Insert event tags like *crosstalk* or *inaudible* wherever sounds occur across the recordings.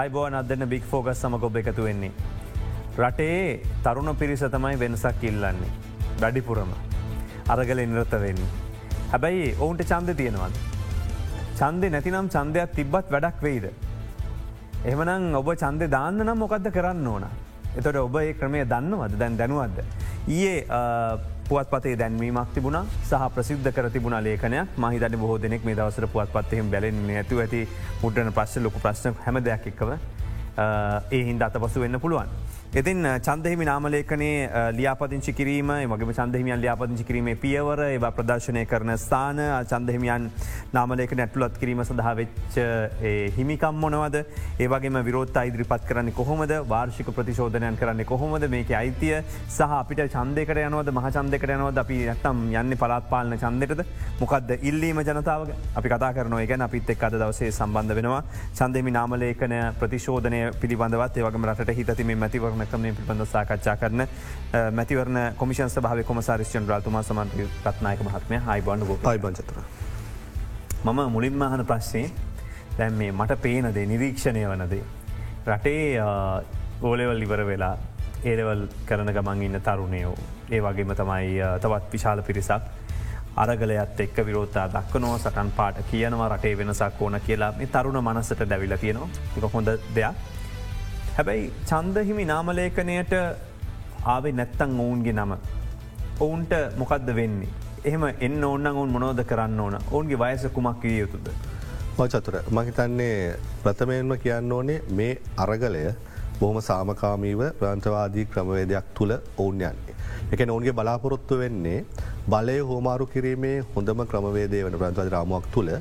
අයිබෝ අදන්න බික් ෆෝගස් සමක ඔබ එකතු වෙන්නේ. රටේ තරුණ පිරිස තමයි වෙනසක් ඉල්ලන්නේ. වැඩිපුරම. අරගල නිරත වෙන්නේ. හැබැයි ඔවුන්ට චන්ද තියෙනවද. චන්දය නැතිනම් චන්දයක් තිබ්බත් වැඩක් වෙයිද. එහමනම් ඔබ චන්දය දාන්න නම් මොකක්ද කරන්න ඕන. එතොට ඔබ ඒ ක්‍රමය දන්නවද දැන් දැනුවත්ද. ඒ පුවත් පතේ දැන්වීමක් තිබුණ සහ ප්‍රසිද්ධ කර තිබුණ ලේකනයක් මහිතන බොහෝ දෙනෙක් මේ දවසර පුවත් පත්හෙම බැලෙන්නේ ඇතු ඇති මුද්‍රන ප්‍රශ්න ලොක ප්‍රශ්න හැම දෙයක් එක්කව ඒ හින්ද අත පසු වෙන්න පුළුවන්. ඉතින් චන්දහිමි නාමලේකනේ ලියාපතිංචි කිරීම මගේ චන්දහිමියන් ලියාපතිංචි කිරීමේ පියවර ඒවා ප්‍රදර්ශනය කරන ස්ථාන චන්දහිමියන් නාමලේක නැටලුවත් කිරීම සඳහා වෙච්ච හිමිකම් මොනවද? ඒවගේම විරෝත් ඉදිරිපත් කරන්න කොහොමද? වාර්ෂික ප්‍රතිශෝධනයන් කරන්න කොහොමද? මේක අයිතිය සහ අපිට චන්දකට යනවද? මහ චන්දකට යනවද? අපි ඇත්තම් යන්න පලාත් පාලන චන්දෙටද මොකක්ද ඉල්ලීම ජනතාව අපි කතා කරන ගැන අපිත් එක් අද දවසේ සම්බන්ධ වෙනවා. චන්දෙමි නාමලේකන ප්‍රතිශෝධනය පිළිබඳවත් ඒවගම රට හිතීම මැතිවරන ක්‍රමය පිළිබඳ සාකච්ඡා කරන මැතිවරන කොමිෂන් භාව කොමසාරිෂ්චන් රාතුමා සමන් රත්නායක මහත්මය හයිබන්ඩ පයිබංචතර. මම මුලින්ම අහන ප්‍රශ්නය දැන් මේ මට පේනදේ නිරීක්ෂණය වනදේ. රටේ ඕලෙවල් ඉවර වෙලා ඒරවල් කරන ගමන් ඉන්න තරුණයෝ ඒ වගේම තමයි තවත් විශාල පිරිසක් අරගලයත් එක් විරෝතා දක්වනෝ සටන් පාට කියනවා රටේ වෙනසක් ඕන කියලා මේ තරුණ මනසට දැවිල තියෙනවා එක හොඳ දෙයක් හැබැයි චන්දහිමි නාමලේඛනයට ආවේ නැත්තං ඔවුන්ගේ නම. ඔවුන්ට මොකක්ද වෙන්නේ. එහම එන්න ඔන්න ඔවුන් මොනෝද කරන්න ඕන ඔවුන්ගේ වයස කුමක් විය යුතුද. මචතුර මහිතන්නේ ප්‍රථමයෙන්ම කියන්න ඕනේ මේ අරගලය බොහම සාමකාමීව ප්‍රාන්තවාදී ක්‍රමවේදයක් තුළ ඔවුන් යන්නේ. එක ඔවුන්ගේ බලාපොරොත්තු වෙන්නේ බලය හෝමාරු කිරීමේ හොඳම ක්‍රමවේදය වන ප්‍රන්තවාද රාමුවක් තුළ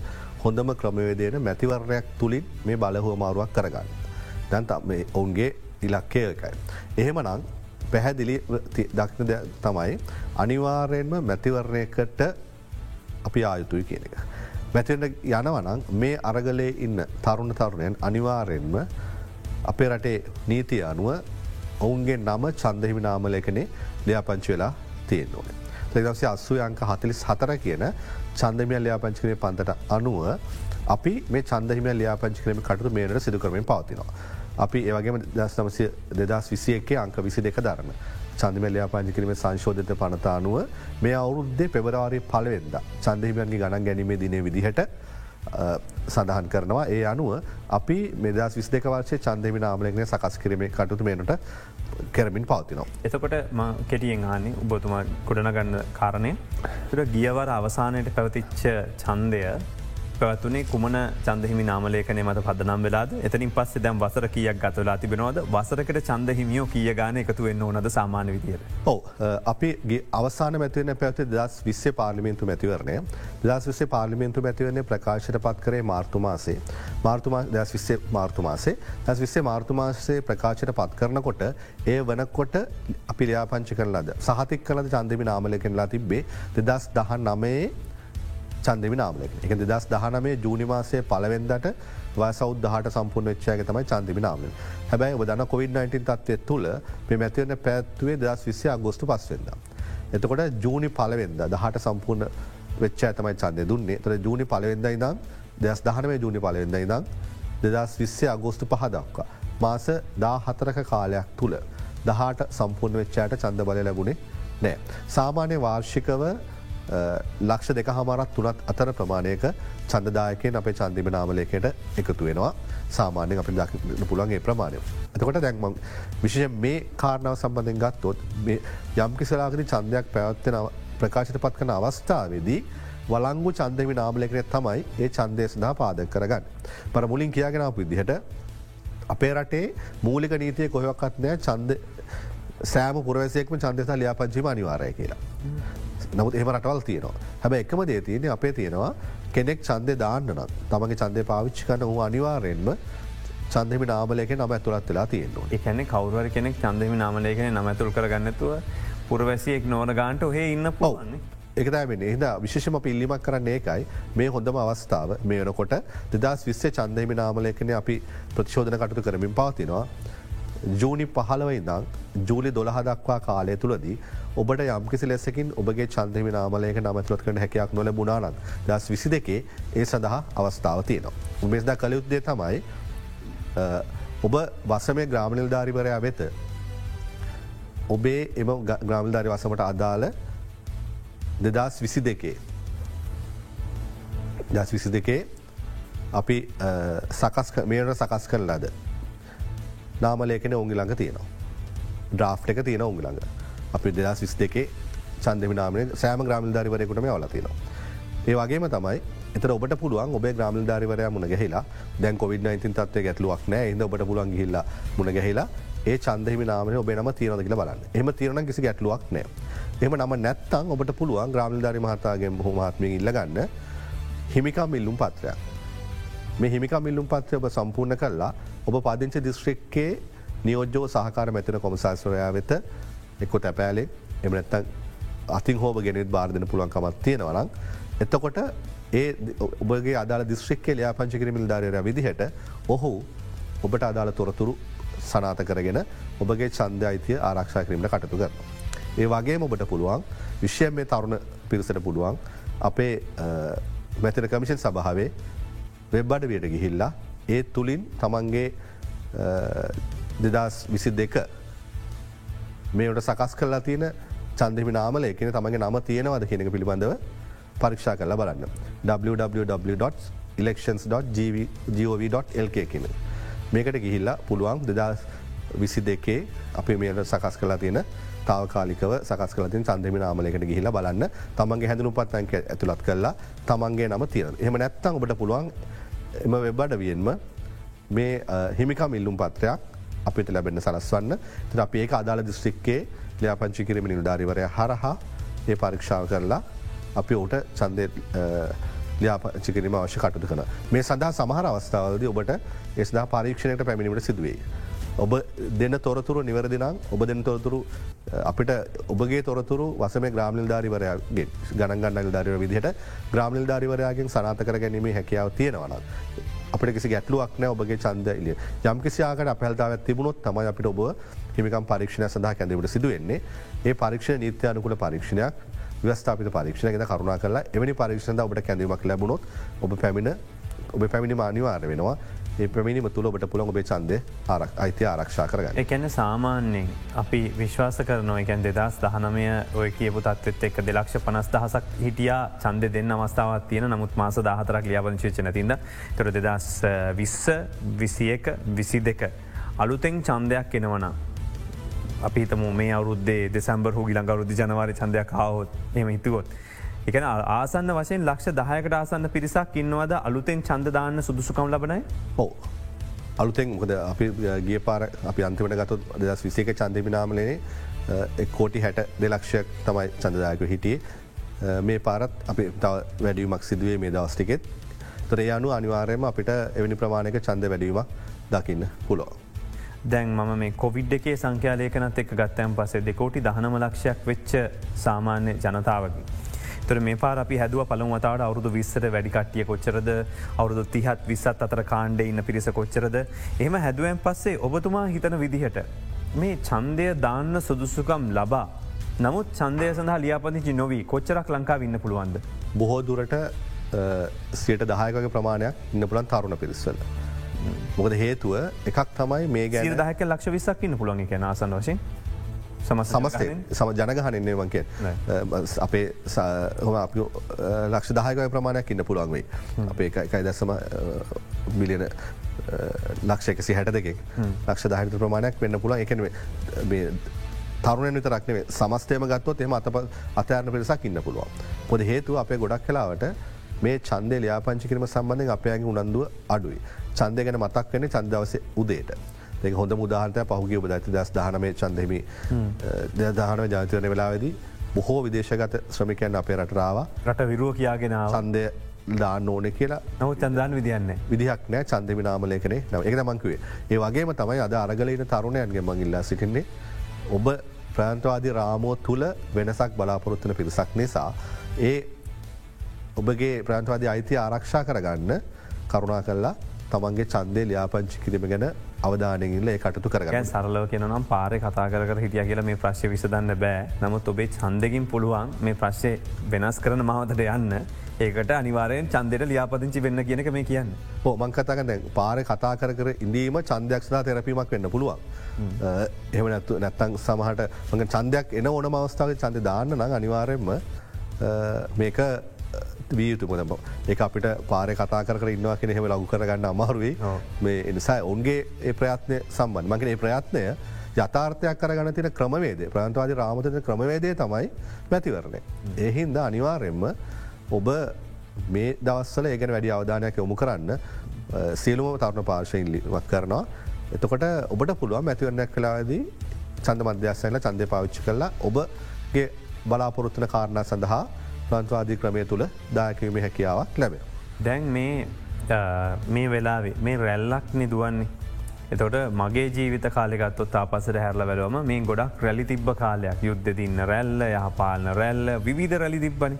හොඳම ක්‍රමවේදයන මැතිවරණයක් තුළින් මේ බලහෝමාරුවක් කරගන්න. දැන් ඔවුන්ගේ ඉලක්කයකයි. එහෙම නං පැහැදිලි දක්න තමයි අනිවාර්යෙන්ම මැතිවරණයකට අපි ආයුතුයි කියන එක. මැතිවට යනවනං මේ අරගලේ ඉන්න තරුණ තරුණයන් අනිවාර්යෙන්ම අපේ රටේ නීතිය අනුව ඔවුන්ගේ නම චන්දහිමි නාමලයකනේ ලියාපංචි වෙලා තියෙන් ඕන. දෙදසේ අස්සු අංක හතලිස් හතර කියන චන්දමිය ලියාපංචිකරේ පන්තට අනුව අපි මේ චන්දහිම ලියාපංචිකරම කටතු මේනට සිදු කරමින් පවතිනවා. අපි ඒවගේම දස් නමසය දෙදස් විසිය එකේ අංක විසි දෙක දරන. චන්දමල්ලයා පංචිකිරීම සංශෝධත පනතානුව මේ අවුරුද්දේ පෙබරවාරි පලවෙද චන්දහිමයන්ගේ ගණන් ගැනීමේ දින විදිහට සඳහන් කරනවා ඒ අනුව අපි මෙදස් විස් දෙක වර්ශය චන්දහිමි නාමලෙක්න සකස් කිරීමේ කටුතු මේනට කරමින් පවතිනවා. එතකොට කෙටියෙන් හන්නේ උබතුමා කොඩනගන්න කාරණය තුර ගියවර අවසානයට පැවතිච්ච චන්දය පැවත්තුනේ කුමන චන්දහිමි නාමලේකන මත පදනම් වෙලාද? එතනින් පස්සේ දැම් වසර කියක් ගතලා තිබෙනවද? වසරකට චන්දහිමියෝ කිය ගාන එකතු වෙන්න ඕනද සාමාන විදියට. ඔව. අපි අවසාන මැතිවන පැවති දස් විස්සේ පාලිමින්තු මැතිවරණය දස් විස්සේ පාලිමින්තු මැතිවරණය ප්‍රකාශයට පත් කරේ මාර්තුමාසේ මාර්තුමා දස් විස්සේ මාර්තුමාසේ දස් විස්සේ මාර්තුමාසේ ප්‍රකාශයට පත් කරනකොට ඒ වනකොට අපි ලියාපංචි කරලද සහතික් කලද චන්දමි නාමලකෙන්ලා තිබ්බේ දෙදස් දහන් නමයේ චන්දමි නාමලක එක දෙදස් දහනමේ ජූනිමාසය පලවෙන්දට වසෞද්ධහට සම්පූර්ණ වෙච්චාය තමයි චන්දිමි නාමල හැබැයි ඔබදන්න කොවිD-19 තත්වය තුළ මෙ මැතිවන පැත්වේ දස් විස්සය අගොස්තු පස්වෙද. එතකොට ජූනි පලවෙද දහට සම්පූර්ණ වෙච්චා තමයි චන්දය දුන්නේ තර ජූනි පලවෙද ඉදම් දෙස් දහනමේ ජූනි පලවෙද ඉදම් දෙදස් විස්සේ අගෝස්තු පහදක්වා. මාස දා හතරක කාලයක් තුළ දහට සම්පූර්ණ වෙච්චායට චන්ද බල ලැබුණේ නෑ. සාමාන්‍ය වාර්ෂිකව ලක්ෂ දෙක හමරත් තුනත් අතර ප්‍රමාණයක චන්දදායකයෙන් අපේ චන්දිම නාමලයකට එකතු වෙනවා සාමාන්‍යෙන් අපි දකින්න පුළන්ගේ ප්‍රමාණය. එතකොට දැක්ම විශෂ මේ කාරණාව සම්බඳධෙන් ගත්තොත් යම් කිසලාගරි චන්දයක් පැවත්වෙන ප්‍රකාශයට පත් කන අවස්ථාවේදී වලංගු චන්දමි නාමලකනෙ තමයි ඒ චන්දය සඳහා පාදක කරගන්න. පර මුලින් කියගෙනාව විදිහට අපේ රටේ මූලික නීතිය කොහොක්කත් නෑ චන්ද සෑම පුරවසයෙක්ම චන්දසා ලියාපංචිම අනිවාරය කියලා. නමුත් එහම රටවල් තියෙනවා. හැබ එකම දේ තියන්නේ අපේ තියෙනවා කෙනෙක් චන්දය දාන්නනත් තමගේ චන්දය පාවිච්චි කන වූ අනිවාරයෙන්ම චන්දෙමි නාමලයක නම ඇතුළත් වෙලා තියෙනවා එකන කවරුවර කෙනෙක් චන්දෙමි නාමලයකන නමඇතුල් කරගන්නතුව පුරවැසියෙක් නෝන ගාන්ට ඔහේ ඉන්න පවන්නේ. එකතෑමෙන එහිද විශෂම පිල්ලිමක් කරන්න ඒකයි. මේ හොඳම අවස්ථාව මේ වනකොට දෙදස් විස්සේ චන්දහිමි නාමලයකන අපි ප්‍රතිශෝධන කටතු කරමින් පවතිනවා. ජූනි පහළව ඉදං ජූලි දොළහ දක්වා කාලය තුළදී ඔබට යම්කිසි ලෙසකින් ඔබගේ චන්දම නාමලයක නමතුරත් කරන හැකයක් නොල බුණනාත් දස් විසි දෙකේ ඒ සඳහා අවස්ථාව තියනවා. උමෙස්දා කළයුත්තේ තමයි ඔබ වසමය ග්‍රාමනිල්ධාරිවරයා වෙත ඔබේ එම ග්‍රාමිල්ධාරි වසමට අදාළ දෙදස් විසි දෙකේ දස් විසි දෙකේ අපි සකස් මේට සකස් කරන ලද නාමලේකන ඔුන්ගි ළඟ තියෙනවා. ඩ්‍රාෆ් එක තියෙන ඔුන්ගි ළඟ අපි දෙදස් විස් දෙකේ චන්දමිනාමන සෑම ග්‍රාමිල්ධාරිවරයකුටම ඔල තියෙනවා. ඒ වගේම තමයි එත ඔබට පුළුවන් ඔබේ ග්‍රාමිල් ධාරිවරයා මුණ ගැහිලා දැන් කොවිඩ 19 තත්වය ගැටලුවක් නෑ ඉද ඔබට පුළුවන් ගහිල්ලා මුණ ගැහිලා ඒ චන්දහිම නාමන ඔබේ නම තීරණ කියල බලන්න එම තීරණ කිසි ගැටලුවක් නෑ. එම නම නැත්තං ඔබට පුළුවන් ග්‍රාමිල් ධාරි මහතාගෙන් බොහොමත්මින් ඉල්ලගන්න හිමිකම් මිල්ලුම් පත්‍රයක්. මේ හිමිකම් මිල්ලුම් පත්‍රය ඔබ සම්පූර්ණ කරලා ඔබ පදිංච දිස්ත්‍රික්කේ නියෝජ්‍යෝ සහකාර මැතින කොමසාස්වරයා වෙත එක්කො තැපෑලේ එමනැත්තන් අතින් හෝම ගෙනෙත් බාර්ධන පුළුවන්කමත් තියෙනවනම් එතකොට ඒ ඔබගේ අදාල දිස්ත්‍රික්කේ ්‍යාපංචි කිරමිල් ධාරය විදිහට ඔහු ඔබට අදාළ තොරතුරු සනාත කරගෙන ඔබගේ චන්ද අයිතිය ආරක්ෂා කිරීමට කටතු කරන. ඒ වගේ ඔබට පුළුවන් විශ්‍යයෙන් මේ තරුණ පිරිසට පුළුවන් අපේ මැතින කමිෂන් සභාවේ වෙබ්බඩ වියට ගිහිල්ලා ඒ තුළින් තමන්ගේ දෙදස් විසි දෙක මේට සකස් කරලා තියෙන චන්දෙමි නාමල එකන තමගේ නම තියෙනවද කියනක පිළිබඳව පරීක්ෂා කරලා බලන්න. www.elections.gov.lk කියන මේකට ගිහිල්ලා පුළුවන් දෙදස් විසි දෙකේ අපි මේට සකස් කලා තියෙන තාවකාලිකව සකස් කලතින් සන්දමි නාමලකට ගිහිලා බලන්න. තමන්ගේ හැඳනු පත් ඇක ඇතුළත් කරලා තමන්ගේ නම තියෙන එහම නැත්තං ඔබට පුළුවන් එම වෙබ්බඩ වියෙන්ම මේ හිමිකම් ඉල්ලුම් පත්‍රයක් අපිට ලැබෙන සලස්වන්න ති අප ඒක අදාළ දිස්ත්‍රික්කේ ලියාපංචි කිරීම නිල්ධාරිවරය හරහා ඒ පරීක්ෂාව කරලා අපි ඕට චන්දය ලියාපචිකිරීම අවශ්‍ය කටතු කන මේ සඳහා සමහර අවස්ථාවලද ඔබට එස්දා පරීක්ෂණයට පැමිණීමට සිදුවේ. ඔබ දෙන්න තොරතුරු නිවැරදිනම් ඔබ දෙන්න තොරතුරු අපිට ඔබගේ තොරතුරු වසම ග්‍රාමිල් ධාරිවරයාගේ ගණගන්නල් ධාරව විදිහට ග්‍රාමිල් ධාරිවරයාගෙන් සනාත කර ගැනීමේ හැකියාව තියෙනවන. අපට කිසි ගැටලුවක් නෑ ඔබගේ චන්ද ඉලිය යම් කිසියාකට අපහල්තාව තිබුණොත් තමයි අපිට ඔබ හිමිකම් පරීක්ෂණ සඳහා කැඳීමට සිදුවෙන්නේ ඒ පරීක්ෂණ නීත්‍ය අනුකුල පරීක්ෂණයක් වස්ථාපිත පරීක්ෂණ ගෙන කරුණා කරලා එවැනි පරීක්ෂණ ඔබට කැඳීමක් ලැබුණොත් ඔබ පැමිණ ඔබ පැමිණි මානිවාර වෙනවා ඒ ප්‍රමිණිම තුළ ඔබට පුළන් ඔබේ චන්දය ආරක් අයිතිය ආරක්ෂා කරගන්න එකැන සාමාන්‍යයෙන් අපි විශ්වාස කරනවා එකැන් දෙදස් දහනමය ඔය කියපු තත්වත් එක් දෙලක්ෂ පනස් දහසක් හිටියා චන්ද දෙන්න අවස්ථාවත් තියෙන නමුත් මාස දාහතරක් ලියාපංචිච නැතින්ද තොර දෙදස් විස්ස විසියක විසි දෙක අලුතෙන් චන්දයක් එනවන අපිතම මේ අවුද්දේ දෙසම්බර හු ගිලං අවරුද්ධ ජනවාරය චන්දයක් කාවොත් එම හිතුවොත්. එකන ආසන්න වශයෙන් ලක්ෂ දහයකට ආසන්න පිරිසක් ඉන්නවද අලුතෙන් චන්දදාන්න සුදුසුකම් ලබනයි ඕ. අලුතෙන් මොකද අපි ගිය පාර අපි අන්තිමට ගතොත් දෙදස් විසේක චන්දමිනාමලනේ කෝටි හැට දෙලක්ෂයක් තමයි චන්දදායක හිටියේ මේ පාරත් අපි තව වැඩියමක් සිදුවේ මේ දවස්ටිකෙත් තොර යනු අනිවාරයම අපිට එවැනි ප්‍රමාණයක චන්ද වැඩීමක් දකින්න පුලෝ. දැන් මම මේ කොවිඩ් එකේ සංඛ්‍යාලයකනත් එක් ගත්තයන් පසේ දෙකෝටි දහනම ලක්ෂයක් වෙච්ච සාමාන්‍ය ජනතාවකි. තර මේ පාර අපි හැදුව පළමුවතාවට අවුදු විස්සට වැඩිකට්ටිය කොච්චරද අවුදු තිහත් විස්සත් අතර කාණ්ඩේ ඉන්න පිරිස කොච්චරද එහම හැදුවෙන් පස්සේ ඔබතුමා හිතන විදිහට මේ චන්දය දාන්න සුදුසුකම් ලබා නමුත් චන්දය සඳහා ලියාපදිචි නොවී කොච්චරක් ලංකා ඉන්න පුළුවන්ද. බොහෝ දුරට සියට දහයකගේ ප්‍රමාණයක් ඉන්න පුළන් තරුණ පිරිස්සල. මොකද හේතුව එකක් තමයි මේ ගැන දහක ලක්ෂ විසක් ඉන්න පුළුවන් එක ආසන් වශයෙන් සමස්තය. සම ජනගහනන්නේ වන්කේ අපේ හොම අප ලක්ෂ දායකය ප්‍රමාණයක් ඉන්න පුළුවන්වෙයි අපේ එකයි දැසම මිලියන ලක්ෂයකසි හැට දෙකෙක් ලක්ෂ දාහිත ප්‍රමාණයක් වෙන්න පුළන් එකනේ තරුණ විතරක්නේ සමස්තයම ගත්තොත් එම අත අතයරන පිරිසක් ඉන්න පුළුවන්. පොද හේතු අපේ ගොඩක් කලාවට මේ චන්දය ලියාපංචි කිරීම සම්බන්ධෙන් අපයාගේ උනන්දුව අඩුයි. චන්දය ගැන මතක් වෙන චන්දවස උදේට. දෙක හොඳ මුදාහට පහුගේ ඔබ ඇති දස් දහනමේ චන්දෙමි දහනම ජාතිවන වෙලාවෙදී බොහෝ විදේශගත ශ්‍රමිකයන් අපේ රටරාව රට විරුව කියාගෙන සන්දය දාන්න ඕන කියලා. නවත් චන්දාන විදින්න විදිහක් නෑ චන්දමි නාමලේකනේ නව එක මංකුවේ ඒ වගේම තමයි අද අරගලන තරුණයන්ගේ මඟිල්ලා සිටින්නේ. ඔබ ප්‍රාන්තවාදී රාමෝ තුළ වෙනසක් බලාපොරොත්වන පිරිසක් නිසා ඒ ඔබගේ ප්‍රාන්තවාදී අයිති ආරක්ෂා කරගන්න කරුණා කල්ලා තමන්ගේ චන්දය ලියාපංචි කිරීම ගැන අවධානයඉල්ල කටතු කරගන්න සරලව කියනම් පාරය කතා කර හිටිය කියල මේ ප්‍රශ්ය විසදන්න බෑ නමුත් ඔබේ චන්දකින් පුළුවන් මේ ප්‍රශ්ය වෙනස් කරන මහතට යන්න ඒකට අනිවාරයෙන් චන්දයට ලියාපදිංචි වෙන්න කියනක මේ කියන්න. ඕ මංකතක දැ පාර කතා කර ඉඳීම චන්දයක්ෂලා තෙරපීමක් වෙන්න පුළුවන්. එහම නැත්තු නැත්තං සමහට මඟ චන්දයක් එන ඕන අවස්ථාව චන්ද දාන්න නං අනිවාරයෙන්ම මේක වීයුතු මොනම ඒ අපිට පාර කතා කර ඉන්නවා කෙන හෙම ලගු කරගන්න අමාරුවේ. මේ එනිසා ඔන්ගේ ඒ ප්‍රයත්නය සම්බන් මගෙන ඒ ප්‍රයත්නය යථාර්ථයක් කරගන තින ක්‍රමවේද ප්‍රන්තවාද රාමතන ක්‍රමවේදය තමයි මැතිවරණය. එහින්ද අනිවාර්යෙන්ම ඔබ මේ දවස්සල ඒගෙන වැඩි අවධානයක් යොමු කරන්න සියලුම තරුණ පාර්ශයෙන් වත් කරනවා. එතකොට ඔබට පුළුවන් මැතිවරණයක් කලාදී චන්ද මධ්‍යස්සල චන්දය පාවිච්චි කරලා ඔබගේ බලාපොරොත්තුන කාරණා සඳහා ප්‍රන්තවාදී ක්‍රමය තුළ දායකවීම හැකියාවක් ලැබේ. දැන් මේ මේ වෙලාවේ මේ රැල්ලක් නිදුවන්නේ. එතොට මගේ ජීවිත කාලෙගත්ොත් පසට හැරල වැලවම මේ ගොඩක් රැලි තිබ්බ කාලයක් යුද්ධ තින්න රැල්ල යහපාලන රැල්ල විධ රැලි තිබ්බනි.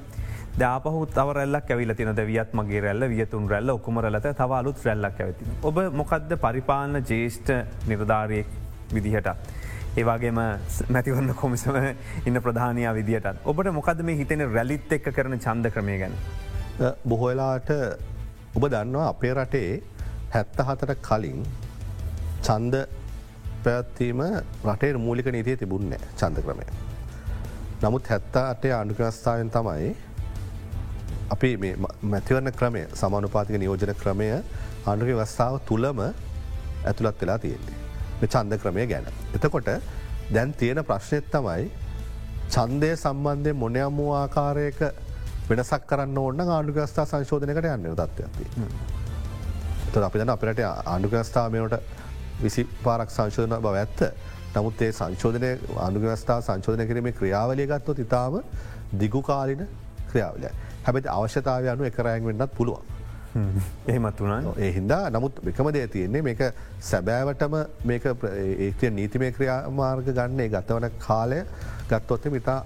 දාපහුත් අවරල්ලක් ඇවිල තින වියත් මගේ රැල්ල වියතුන් රැල්ල ඔකුමරලත තවලුත් රැල්ලක් ඇවති. ඔබ මොකක්ද පරිපාලන ජේෂ්ඨ නිර්ධාරයෙක් විදිහට. ඒවාගේම මැතිවන්න කොමිසම ඉන්න ප්‍රධානය විදිට ඔබට මොකද මේ හිතෙන රැලිත් එක්ක කරන චන්ද ක්‍රමය ගැන. බොහෝවෙලාට ඔබ දන්නවා අපේ රටේ හැත්ත හතට කලින් චන්ද පැත්වීම රටේ මූලික නීතිය තිබුන්නේ චන්ද ක්‍රමය. නමුත් හැත්තා අටේ ආණ්ඩුක්‍රස්ථාවෙන් තමයි අපි මැතිවරණ ක්‍රමය සමානුපාතික නියෝජන ක්‍රමය ආණ්ඩුක වස්ථාව තුළම ඇතුළත් වෙලා තියෙන්නේ. චන්ද ක්‍රමය ගැන. එතකොට දැන් තියෙන ප්‍රශ්නයත් තමයි චන්දය සම්බන්ධය මොනයම් වූ ආකාරයක වෙනසක් කරන්න ඕන්න ආණ්ඩුගස්ථා සංශෝධනකට යන්න තත්වයක්ති. ත අපි දන අපිට ආණ්ඩුගස්ථාමයට විසි පාරක් සංශෝධන බව ඇත්ත. නමුත් ඒ සංශෝධනය අනුගස්ථා සංශෝධන කිරීමේ ක්‍රියාවලිය ගත්තොත් ඉතාම දිගුකාලින ක්‍රියාවලය. හැබැති අවශ්‍යතාව අනු එකරෑන් වෙන්නත් පුළුවන්. *laughs* එහෙමත් වුණා එහින්දා නමුත් එකම දේ තියෙන්නේ මේක සැබෑවටම මේක ඒතිය නීතිමය ක්‍රියාමාර්ග ගන්නේ ගතවන කාලය ගත්තොත්ත මිතා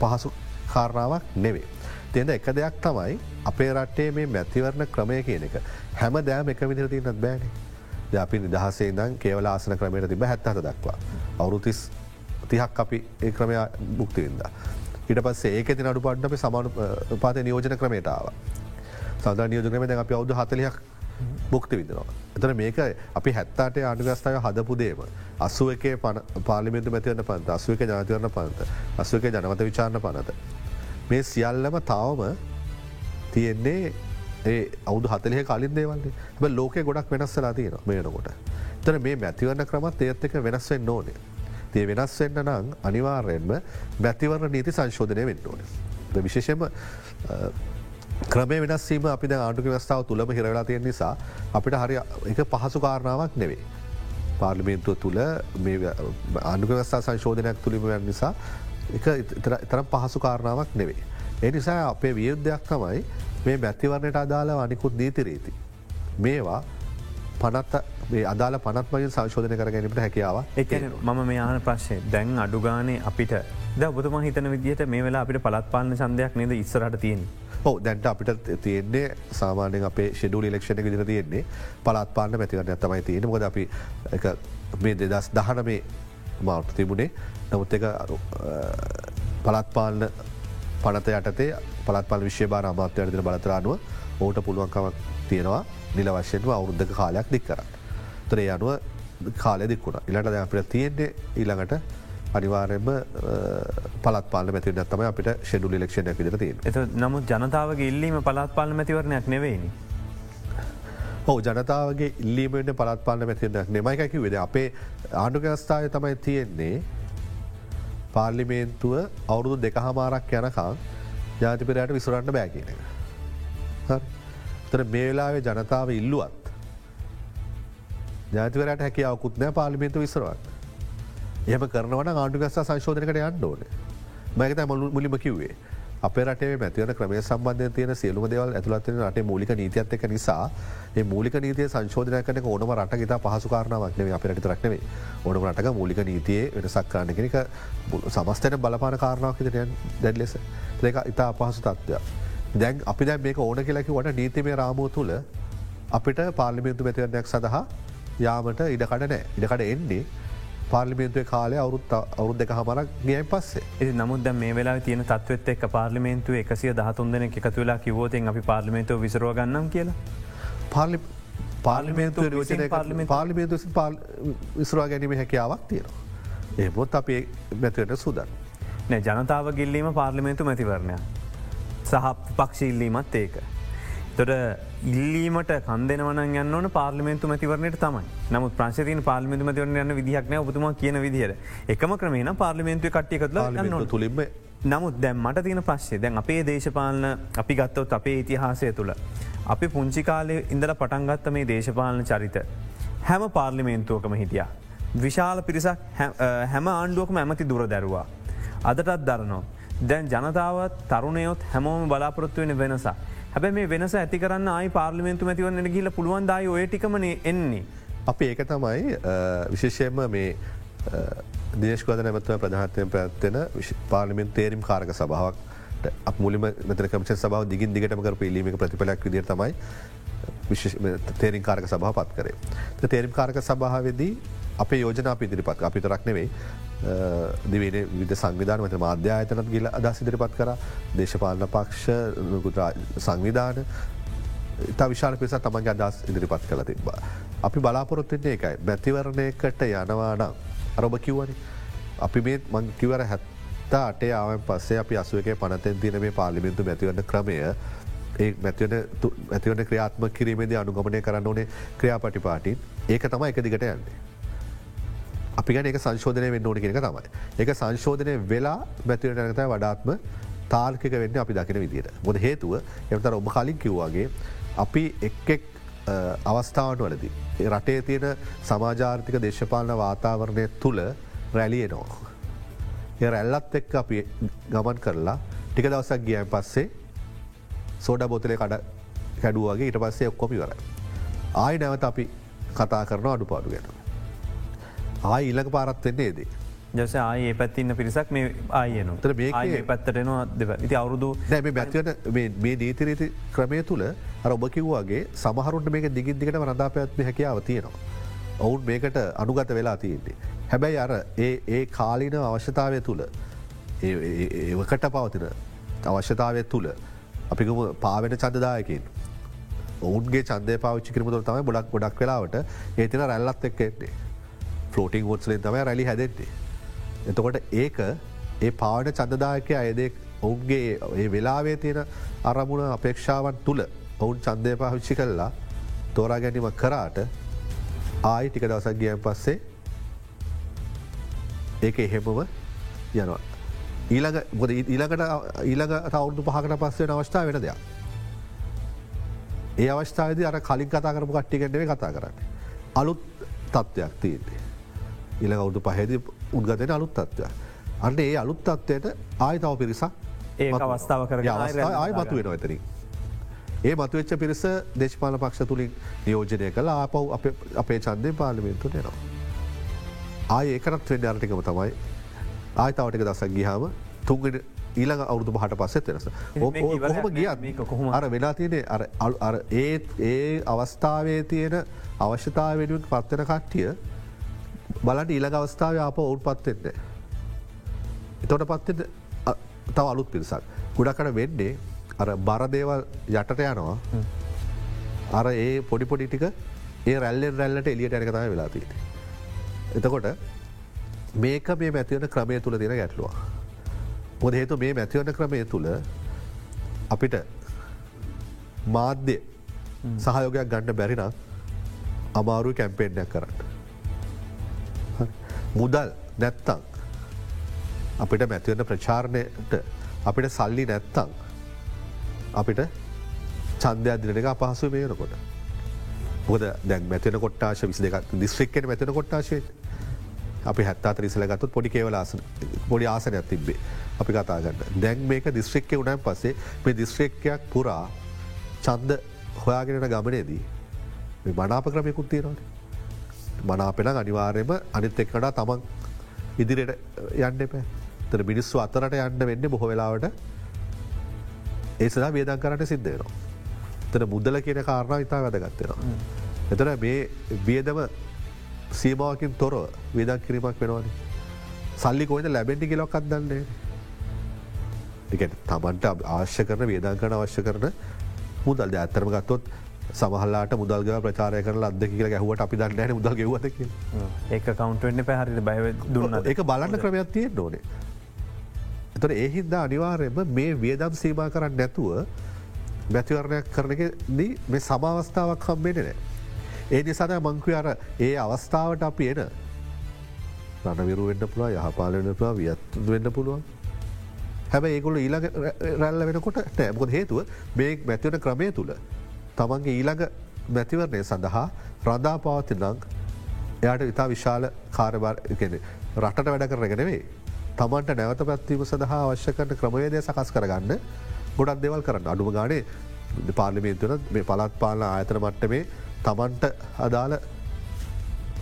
පහසු කාරණාවක් නෙවේ. තියද එක දෙයක් තමයි අපේ රටේ මේ මැතිවරණ ක්‍රමය කියන එක හැම දෑම එක විදිර තියනත් බෑන අපි නිදහසේ දන් කේවල ආසන ක්‍රමයට තිබ හැත්තහත දක්වා. අවුරුතිස් තිහක් අපි ඒ ක්‍රමය බුක්තිවින්ද. ඉට පස්සේ ඒක ති අඩු පට්ට අප සමාන පාත නියෝජන ක්‍රමේටාව. සඳ නියෝජනම දැ අපි අවුදු හතලයක් බුක්ති විදනවා. එතන මේක අපි හැත්තාට අනුගස්ථාව හදපු දේම. අස්සුව එක පාලිමිතු මැතිවන්න පන්ත අස්සුවක ජනතිවරණ පන්ත අස්සුවක ජනමත විචාරණ පනත. මේ සියල්ලම තවම තියෙන්නේ ඒ අවුදු හතලහ කලින් දේවල්න්නේ හ ලෝක ගොඩක් වෙනස්සලා තියෙන මේනකොට. තර මේ මැතිවන්න ක්‍රමත් ඒත් එක වෙනස්වෙන් ඕනේ. තිය වෙනස් වෙන්න නං අනිවාර්යෙන්ම මැතිවරණ නීති සංශෝධනය වෙන්න ඕන. විශේෂම ක්‍රමේ වෙනස්වීම අපි ආණ්ඩුක වස්ථාව තුළම හිරවෙලා තියෙන නිසා අපිට හරි එක පහසු කාරණාවක් නෙවේ. පාර්ලිමේන්තුව තුළ ආණ්ඩුක වස්ථා සංශෝධනයක් තුළිම නිසා තරම් පහසු කාරණාවක් නෙවේ. ඒ නිසා අපේ වියුද්ධයක් තමයි මේ මැතිවරණයට අදාළ අනිකුත් නීතිරීති. මේවා පනත් අදාල පනත් මගින් සංශෝධන කර ගැනීමට හැකියාව එක මම මේ ආන ප්‍රශ්ය දැන් අඩුගානේ අපිට ද ඔබතුම හිතන විදිහට මේ වෙලා අපිට පලත්පාලන සන්දයක් නේද ඉස්සරට තියෙන. ඕ දැන්ට අපිට තියෙන්නේ සාමානයෙන් අපේ ෂෙඩුල ලක්ෂණ විදිර තියෙන්නේ පලත්පාලන මැතිවරන්න තමයි තියෙන මොද අපි මේ දෙදස් දහන මේ මාර්ප තිබුණේ. නමුත් එක පලත්පාලන පනත යටතේ පලත්පල් විශ්‍යබාන අමාත්‍යයටතින බලතරානුව ඕට පුළුවන්කමක් තියෙනවා නිල වශයෙන්ව අවුරුද්ධක කාලයක් දික් කරන්න. තරේ අනුව කාලය දික්ුණ ඉලට අපිට තියෙන්නේ ඊළඟට අනිවාරෙන්ම පලත් පාල මැති නත්තම අපිට ෂෙඩුල ලක්ෂණයක් විදර තිය එත නමුත් ජනතාවගේ ඉල්ලීම පලත් පාල මැතිවරණයක් නෙවෙයිනි. හෝ ජනතාවගේ ඉල්ලීමට පලත් පාල මැතිවරණයක් නෙමයිකැකි වෙද අපේ ආණ්ඩුකස්ථාය තමයි තියෙන්නේ පාර්ලිමේන්තුව අවුරුදු දෙක හමාරක් යනකං ජාතිපරයට විසුරන්න බෑ කියන එක. තර මේ වෙලාවේ ජනතාව ඉල්ලුවත් ජාතිවරට හැකියාවකුත් නෑ පාලිමේන්තු විසරවත්. එහම කරනවන ආණ්ඩුගස්ස සංශෝධනකට යන්න ඕන. මයකත මුළු මුලිම කිව්වේ. අපේ රටේ මැතිවන ක්‍රමය සම්බන්ධය තියෙන සියලුම දෙවල් ඇතුළත්වන රටේ මූලික නීතියත් එක නිසා ඒ මූලික නීතිය සංශෝධනය කන ඕනම රට ඉතා පහසුකාරනාවක්නේ අප රට රක්නේ ඕනම රටක මූලික නීතියේ වෙනසක් කරන්න කෙනෙක සමස්තන බලපාන කාරණාවක් දැන් ලෙස ඒක ඉතා අපහසු තත්ත්වයක්. දැන් අපි දැන් මේක ඕන කියලකි වට නීතිමේ රාමුව තුළ අපිට පාර්ලිමියන්තු මැතිවරණයක් සඳහා යාමට ඉඩකඩ නෑ ඉඩකට එන්නේ පාර්ලිමේන්තුවේ කාලය අවුරුත් අවුරුද් දෙක හමරක් ගියයි පස්සේ. එති නමුත් දැ මේ වෙලා තියෙන තත්වත් එක් පාර්ලිමේන්තු එකසිය දහතුන් දෙන එකතු වෙලා කිවෝතෙන් අපි පාර්ලිමේන්තුව විසරෝ ගන්නම් කියලා පාර්ලි පාර්ලිමේන්තු පාර්ලිමේන්තු- පාර්ලිමේන්තු විසරවා ගැනීම හැකියාවක් තියෙනවා. ඒබොත් අපේ මැතිවට සුදන්. නෑ ජනතාව ගිල්ලීම පාර්ලිමේන්තු මැතිවරණය සහ පක්ෂ ඉල්ලීමත් ඒක. තොට ඉල්ලීමට කන්දෙනවන යන්න ඕන පාර්ලිමේන්තු මතිවරණයට තමයි නමුත් ප්‍රංශතින පාර්ලිමේන්තු මතිවරණ යන්න විදිහක්න ඔබතුම කියන විදිහයට එකම ක්‍රමේන පාර්ලිමේන්තු කට්ටියකත්ල පාර්ලිමේන්තු තුළින්ම නමුත් දැම් මට තියෙන ප්‍රශ්ේ දැන් අපේ දේශපාලන අපි ගත්තවත් අපේ ඉතිහාසය තුළ. අපි පුංචි කාලය ඉඳල පටන්ගත්ත මේ දේශපාලන චරිත. හැම පාර්ලිමේන්තුවකම හිටිය. විශාල පිරිසක් හැම ආණ්ඩුවකම ඇමති දුර දැරවා. අදටත් දරනවා. දැන් ජනතාවත් තරුණයොත් හැමෝම බලාපොරොත්තු වෙන වෙනස. හැබැ මේ වෙනස ඇති කරන්න ආයි පාර්ලිමේන්තු මතිවන්න ගිල පුළුවන් දායි ඔය ටිකමන එන්නේ. අපි ඒක තමයි අ, විශේෂයෙන්ම මේ දේශකද නැමත්ව ප්‍රධානතය පැත්වෙන පාර්ලිමෙන් තේරීම් කාරක සභාවක් අප මුලිම මෙතන කමච සබාව දිගින් දිගටම කර පිලීමක ප්‍රතිඵලයක් විදිර තමයි විශේෂ තේරින් කාරක සභහ පත් කරේ. තේරීම් කාරක සභාවදී අපේ යෝජන අප ඉදිරිපත් අපි තරක් නෙවෙයි දිවෙන විද සංවිධාන මත මාධ්‍යායතනත් ගිල අදස් ඉදිරිපත් කර දේශපාලන පක්ෂ නොකුත සංවිධාන ඉතා විශාල පිස තමන්ගේ අදස් ඉදිරිපත් කළ තිබා. අපි බලාපොරොත්තුන්නේ එකයි මැතිවරණයකට යනවානම් අරොබ කිව්වනි. අපි මේ මං කිවර හැත්තා අටේ ආවන් පස්සේ අපි අසුවක පනතැන් තින මේ පාලිමින්තු මැතිවන්න ක්‍රමය ඒ මැතිවන ක්‍රියාත්ම කිරීමේද අනුගමනය කරන්න ඕනේ ක්‍රියාපටිපාටින් ඒක තම එක දිගට යන්නේ. අපි ගැන එක සංශෝධනය වෙන්න ඕන කෙනක තමයි. එක සංශෝධනය වෙලා මැතිවට නැතයි වඩාත්ම තාර්කික වෙන්න අපි දකින විදිට. මොද හේතුව එමතර ඔබ කලින් කිව්වාගේ අපි එක්ෙක් අවස්ථාවට වලදී. ඒ රටේ තියෙන සමාජාර්ථික දේශපාලන වාතාවරණය තුළ රැලියනවා. එ රැල්ලත් එක්ක අපි ගමන් කරලා ටික දවසක් ගියන් පස්සේ සෝඩ බොතලේ කඩ කැඩුවගේ ඊට පස්සේ ඔක්කොමි වර. ආය නැවත අපි කතා කරන අඩු පාඩු ගැන. ආය ඉල්ලක පාරත් වෙන්නේ ඒදී. ජස ආයේ පැත්තින්න පිරිසක් මේ ආයන තර මේකේ- පැත්තටනවා දෙව ඉති අවුරුදු දැ මේ බැතිවට මේ නීතිරීති ක්‍රමය තුළ අර ඔබ කිව්වාගේ සමහරුන්ට මේක දිගින් දිගට රඳා පැත්ම හැකියාව තියෙනවා. ඔවුන් මේකට අනුගත වෙලා තියන්නේ. හැබැයි අර ඒ ඒ කාලින අවශ්‍යතාවය තුළ ඒකට පවතින අවශ්‍යතාවය තුළ අපිකම පාවෙන චන්දදායකින් ඔවුන්ගේ චන්දය පාච්චි කිරමතුර තමයි බොඩක් ගොඩක් වෙලාවට ඒතින රැල්ලත් එක්ක එන්නේ ෆලෝටිං ෝත්සලින් තමයි රැලි හැදෙන්නේ. එතකොට ඒක ඒ පාවට චන්දදායකය අයදේ ඔවුන්ගේ ඒ වෙලාවේ තියෙන අරමුණ අපේක්ෂාවන් තුළ ඔවුන් චන්දය පාවිච්චි කල්ලා තෝරා ගැනීම කරාට ආයි ටික දවසක් ගියන් පස්සේ ඒක එහෙමම යනවා. ඊළඟ ගොද ඊළඟට ඊළඟ අවුදු පහකට පස්සේ අවස්ථාව වෙන දෙයක්. ඒ අවස්ථාවද අර කලින් කතා කරපු කට්ටිගෙන්ටේ කතා කරන්න. අලුත් තත්ත්වයක් තියන්නේ. ඉළ අවුදු පහෙද උද්ගතයට අලුත් තත්ත්වයක්. අන්න ඒ අලුත් තත්වයට ආය තව පිරිසක් ඒ අවස්ථාව කර ආය මතු වෙන ඇතරින්. ඒ මතුවෙච්ච පිරිස දේශපාල පක්ෂ තුළින් නියෝජනය කළ ආපව් අපේ චන්දය පාලිමෙන්තු නෙනවා. ආය ඒකරත් වෙන්න අරටිකම තමයි ආය තවටික දසක් ගිහාම තුන්ගෙන ඊළඟ අවුදු පහට පස්සෙත් වෙනස. නෑ. ගියත් කොහොම- අර වෙලා තියෙන අර ඒ ඒ අවස්ථාවේ තියෙන අවශ්‍යතාව වෙනුවෙන් පත්වෙන කට්ටිය බලට ඊළඟ අවස්ථාව අප ඔවුන් පත්වෙන්නේ. එතොට පත්ත තව අලුත් පිරිසක්. ගුඩකට වෙන්නේ අර බරදේවල් යටට යනවා අර ඒ පොඩිපොඩි ටික ඒ රැල්ලෙන් රැල්ලට එලියට ඇනකතම වෙලාතිී. එතකොට මේක මේ මැතිවන ක්‍රමය තුළ තියෙන ගැටලුව. පොද හේතු මේ මැතිවන ක්‍රමය තුළ අපිට මාධ්‍ය සහයෝගයක් ගණ්ඩ බැරිනම් අමාරු කැම්පේෙන්යක් කරන්න. මුදල් නැත්තං අපිට මැතිවන්න ප්‍රචාරණයට අපිට සල්ලි නැත්තං අපිට චන්දයක් දිනක අපහසු මේනකොට. මොද දැන් මැතින කොට්ටාශ විසි දෙක දිස්ත්‍රික්කෙන මැතින කොට්ටාශය අපි හැත්තා රිසල ගත්තුත් පොඩි කේවලාස පොඩි ආසනයක් තිබ්බේ. අපි කතාගන්න දැන් මේක දිස්ත්‍රික්කය උනන් පස්සේ මේ දිස්ත්‍රික්කයක් පුරා චන්ද හොයාගෙනට ගමනේදී මේ මනාප ක්‍රමයකුත් තියෙනවාට මනාපෙන අනිවාර්යම අනිත් එක්කට තමන් ඉදිරියට යන්න එපෑ තර මිනිස්සු අතරට යන්න වෙන්න බොහො වෙලාවට ඒ සදා වේදන් කරට සිද්ධයනවා. තන මුදල කියන කාරණා ඉතා වැදගත්වෙනවා. එතන මේ වියදම සීමාවකින් තොරව වේදක් කිරීමක් වෙනවාන. සල්ලි කොයිද ලැබෙන්ටි කෙලොක් අදන්නේ. එක තමන්ට අවශ්‍ය කරන වේදන් කරන අවශ්‍ය කරන මුදල්ද ඇත්තරම ගත්තොත් සමහල්ලාට මුදල්ග ප්‍රචාරය කරන අද කියල ගැහුවට අපි දන්නන මුදල් ගෙවත ඒක කවන්ටෙන්න්න පැහරිට බය දුන්න ඒක බලන්න ක්‍රමයක් තියෙන් නොනේ. එතට ඒහින්දා අනිවාර්යම මේ වියදම් සීමා කරන්න නැතුව මැතිවරණයක් කරනකදී මේ සමාවස්ථාවක් හම්බෙන නෑ. ඒ නිසාද මංකව අර ඒ අවස්ථාවට අපි එන රණවිරු වෙන්න පුළුව යහපාලන පුළ වියත් වෙන්න පුළුවන්. හැබ ඒගොල ඊළඟ රැල්ල වෙනකොට නෑමකොද හේතුව මේ මැතිවන ක්‍රමය තුළ තමන්ගේ ඊළඟ මැතිවරණය සඳහා රඳා පවති නං එයාට ඉතා විශාල කාරබාර රටට වැඩ කරගෙනවේ. තමන්ට නැවත පැත්වීම සඳහා අවශ්‍ය කරන ක්‍රමවේදය සකස් කරගන්න ගොඩක් දෙවල් කරන්න අඩුම ගානේ පාර්ලිමේන්තුවන මේ පලත් පාලන ආයතන මට්ටමේ තමන්ට අදාළ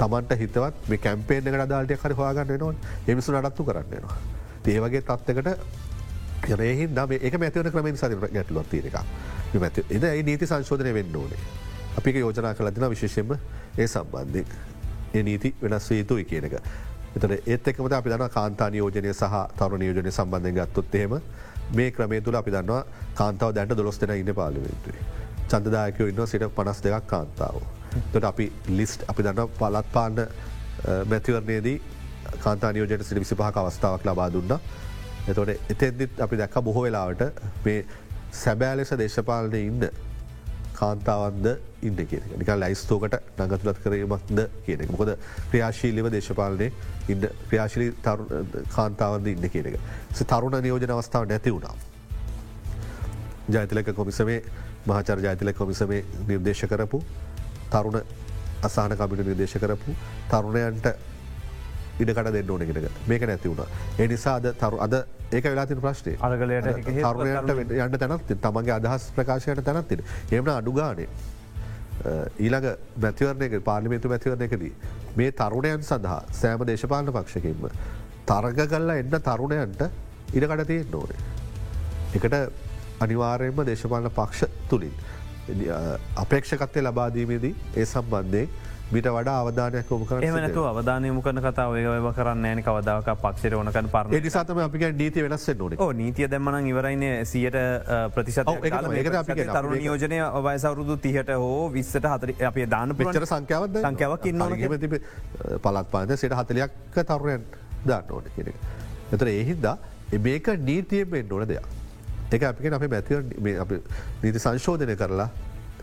තමන්ට හිතවත් මේ කැම්පේන දාට හරි හවාගන්න නවා එමිසු නඩත්තු කරන්නවා. ඒවගේ තත්වකට යනහින් දම එක මැතිවන ක්‍රමෙන් සරි ගැටලුව තියනක මැති එද ඒ නීති සංශෝධනය වෙන්න ඕනේ. අපි යෝජනා කලදින විශේෂෙන්ම ඒ සම්බන්ධය ඒ නීති වෙනස් යුතුයි කියනක. එතට ඒත් එක්මට අපි දන්න කාන්තා නියෝජනය සහ තරු නියෝජනය සම්බන්ධය ගත්තොත්තේම මේ ක්‍රමේ තුළ අපි දන්නවා කාන්තාව දැන්ට දොස් දෙෙන ඉන්න පාලිවෙන්තුවේ. චන්දදායකයෝ ඉන්න සිට පනස් දෙකක් කාන්තාව. තොට අපි ලිස්ට් අපි දන්න පලත් පාන්න මැතිවරණයේදී කාන්තා නියෝජයට සිට විසිපහක අවස්ථාවක් ලබා දුන්න. එතොට එතෙදදිත් අපි දැක්ක බොහෝ වෙලාවට මේ සැබෑ ලෙස දේශපාලනය ඉන්න කාන්තාවන්ද ඉන්න කිය නික ලයිස්තෝකට නගතුලත් කරීමක්ද කියන මොකද ක්‍රියාශීලිව දේශපාලනය ඉන්න ක්‍රියාශලි කාන්තාවන්ද ඉන්න කියන එක. තරුණ නියෝජන අවස්ථාව නැති වුණා. ජයතිලක කොමිසමේ මහචර ජයතිල කොමිසමේ නිර්දේශ කරපු තරුණ අසාන කමිට නිර්දේශ කරපු තරුණයන්ට ඉඩකට දෙන්න ඕන ගෙනක මේක නැති වුණ. එනිසාද තරු අද ඒක වෙලාතින ප්‍රශ්නය අරගලයට තරුණයට යන්න තැනත් තමගේ අදහස් ප්‍රකාශයට තැනත්තින. එමන අඩුගානේ ඊළඟ මැතිවරණයක පාලිමේතු මැතිවරණයකදී. මේ තරුණයන් සඳහා සෑම දේශපාලන පක්ෂකින්ම තරග කල්ලා එන්න තරුණයන්ට ඉඩකට තියෙන් ඕනේ. එකට අනිවාර්යයෙන්ම දේශපාලන පක්ෂ තුළින්. අපේක්ෂකත්වය ලබාදීමේදී ඒ සම්බන්ධය මිට වඩා අවධානයක් ොම කර එමනතු අවධානය මුකන කතාව ඒව කරන්න න කවදාවක පක්ෂර ඕනකන් පර නිසාතම අපික නීති වෙනස් නොන නීතිය දෙමන ඉවරයින සියට ප්‍රතිශත තරු නියෝජනය වයසවරුදු තිහට හෝ විස්සට හතර අපේ දාන පිචර සංඛ්‍යාවත් සංඛ්‍යාවක් ඉන්න ති පලත් පාද සිට හතලයක් තරුණයන් දාන්න ඕන කෙනෙ. එතර ඒහින්දා මේක නීතියෙන් නොන දෙයක්. එක අපික අප මැතිව නීති සංශෝධනය කරලා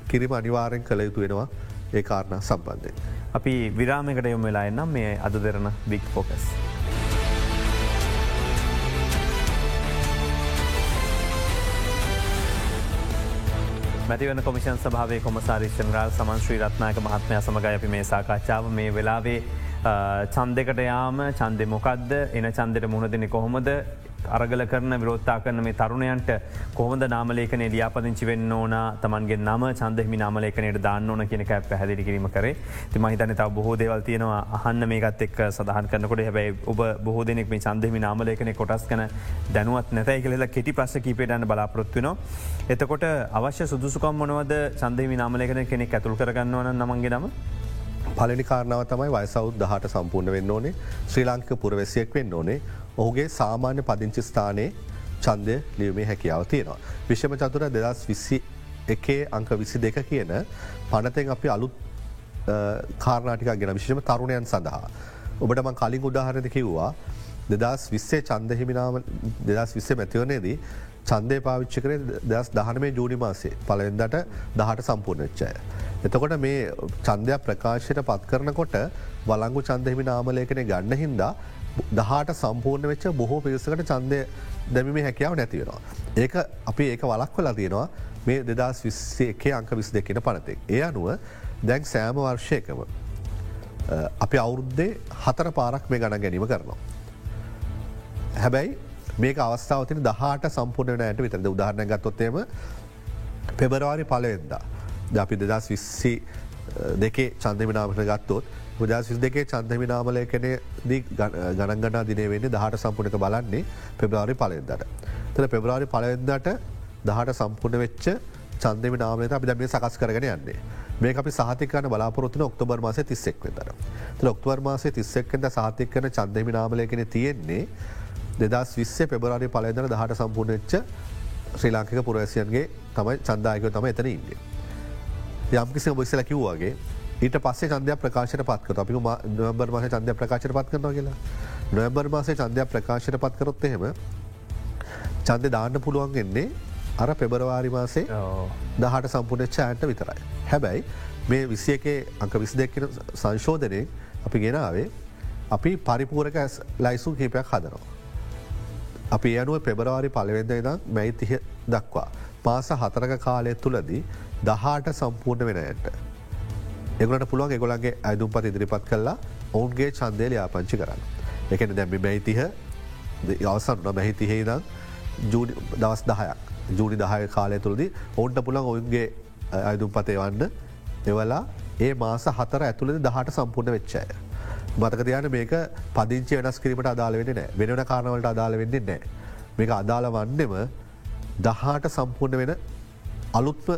කිරිම අනිවාරෙන් කළ යුතු වෙනවා ඒ කාරණ සම්බන්ධය. අපි විරාමකට යොම වෙලා එන්නම් මේ අද දෙරන බික් ෆෝකස්. මැතිවන කොමිෂන් සභාවේ කොමසාරිශ්චන්රාල් සමන් ශ්‍රී රත්නායක මහත්මය සමඟ අපි මේ සාකච්ඡාව මේ වෙලාවේ චන්දකට යාම චන්දෙ මොකක්ද එන චන්දට මුහදන කොහොමද? අරගල කරන විරෝත්තා කරන මේ තරුණයන්ට කොහොද නාමලේකන ලියාපදිංචි වෙන්න ඕන? තමන්ගේ නම චන්දෙහි නාමලේකනයට දාන්න ඕන කියනක පැහදිලි කිරීම කරේ. ති මහිතන තාව බොහෝ දේවල් තියෙනවා. අහන්න මේකත් එක් සඳහන් කරනකොට. හැබැයි ඔබ බොහෝ දෙනෙක් මේ චන්දෙහි නාමලේකන කොටස් කන දැනුවත් නැතයි කියලලා කෙටි ප්‍රශ කීපේටන්න බලාපොත්තුනවා. එතකොට අවශ්‍ය සුදුසුකම් මොනවද? චන්දෙහි නාමලේකන කෙනෙක් ඇතුල් කරගන්නවන නමන්ගේ නම? පලනි කාරණාව තමයි වයසවුත් දහට සම්පූර්ණ වෙන්න ඕනේ ශ්‍රී ලාංක පුරවැසියෙක් වෙන්න ඕනේ ඔහුගේ සාමාන්‍ය පදිංචි ස්ථානයේ චන්දය ලියුමේ හැකියාව තියෙනවා. විශ්ෂම චතුර දෙදස් විස්සි එකේ අංක විසි දෙක කියන පනතෙන් අපි අලුත් කාරණටික ගෙන විශෂම තරුණයන් සඳහා. ඔබට මං කලින් උදාහරණ කිව්වා දෙදස් විස්සේ චන්ද හිමිනාම දෙදස් විස්සේ මැතිවනේදී චන්දය පාවිච්චි කරේ දස් දහනමේ ජූනි මාසේ පලවෙදට දහට සම්පූර්ණච්චය. එතකොට මේ චන්දයක් ප්‍රකාශයට පත් කරනකොට වලංගු චන්දහිමි නාමලේකන ගන්න හින්දා දහට සම්පූර්ණ වෙච්ච බොහෝ පිරිසකට චන්දය දැමීම හැකියාව නැතිවෙනවා. ඒක අපි ඒක වලක් වෙලා තියෙනවා මේ දෙදස් විස්සේ එකේ අංක විස් දෙකෙන පනතෙක්. ඒ අනුව දැන් සෑම වර්ෂයකම අපි අවුරුද්දේ හතර පාරක් මේ ගණ ගැනීම කරනවා. හැබැයි මේක අවස්ථාවතින දහට සම්පූර්ණ නෑට විතරද උදාහරණ ගත්තොත්තේම පෙබරවාරි පලවෙදදා. ද අපි දෙදස් විස්සි දෙකේ චන්දමිනාමට ගත්තොත් බුදස් විස් දෙකේ චන්දමි නාමලයකනය දී ගණන්ගනා දිනේ වෙන්නේ දහට සම්පුනක බලන්නේ පෙබ්‍රවාරි පලෙන්දට. තද පෙබ්‍රවාරි පලවෙදට දහට සම්පූර්ණ වෙච්ච චන්දම නාමනත අපි දැම සකස් කරගෙන යන්නේ. මේ අපි සාතිකන බලාපොරත්තුන ඔක්තබර් මාස තිස්සෙක් වෙතර ඔක්තවර් මාසේ තිස්සෙක්කට සාතික් කන චන්දමි නාමලයකෙන තියෙන්නේ දෙදස් විස්සේ පෙබරාරි පලදන දහට සම්පූර්ණච්ච ශ්‍රී ලාංකික පුරවැසියන්ගේ තමයි චන්දායකව තම එතන ඉන්නේ. යම්කිසි බොස්සල කිව්වාගේ ඊට පස්සේ චන්දය ප්‍රකාශයට පත්ක අපි නොබර් මාස චන්දය ප්‍රකාශයට පත් කරනවා කියලා නොබර් මාසේ චන්දය ප්‍රකාශයට පත් කරොත් එහෙම චන්ද දාන්න පුළුවන් එන්නේ අර පෙබරවාරි මාසේ දහට සම්පූර්ණ චෑන්ට විතරයි. හැබැයි මේ විසියකේ අංක විසි දෙක්කෙන සංශෝධනය අපි ගෙනාවේ අපි පරිපූරක ලයිසුන් කහිපයක් හදනවා. අපි යනුව පෙබරවාරි පලවෙද ඉදම් මැයිතිහ දක්වා. පාස හතරක කාලය තුළදී දහට සම්පූර්ණ වෙනයට. එගලට පුළුවන් එගොලන්ගේ ඇදුම් පත් ඉදිරිපත් කල්ලා ඔවුන්ගේ චන්දේල යාපංචි කරන්න. එකන දැම්මි මැයිතිහ අවසන්න මැහිතිහේ දම් දවස් දහයක්. ජූනි දහය කාලය තුළදී ඔවුන්ට පුළන් ඔවුන්ගේ අයදුම් පතේ වන්න එවලා ඒ මාස හතර ඇතුළද දහට සම්පූර්ණ වෙච්චය. මතකතියන මේක පදිංචි වෙනස් කිරීමට අදාල වෙන නෑ වෙනන කාරණවලට අදාල වෙන්නේ නෑ. මේක අදාළ වන්නෙම දහට සම්පූර්ණ වෙන අලුත්ම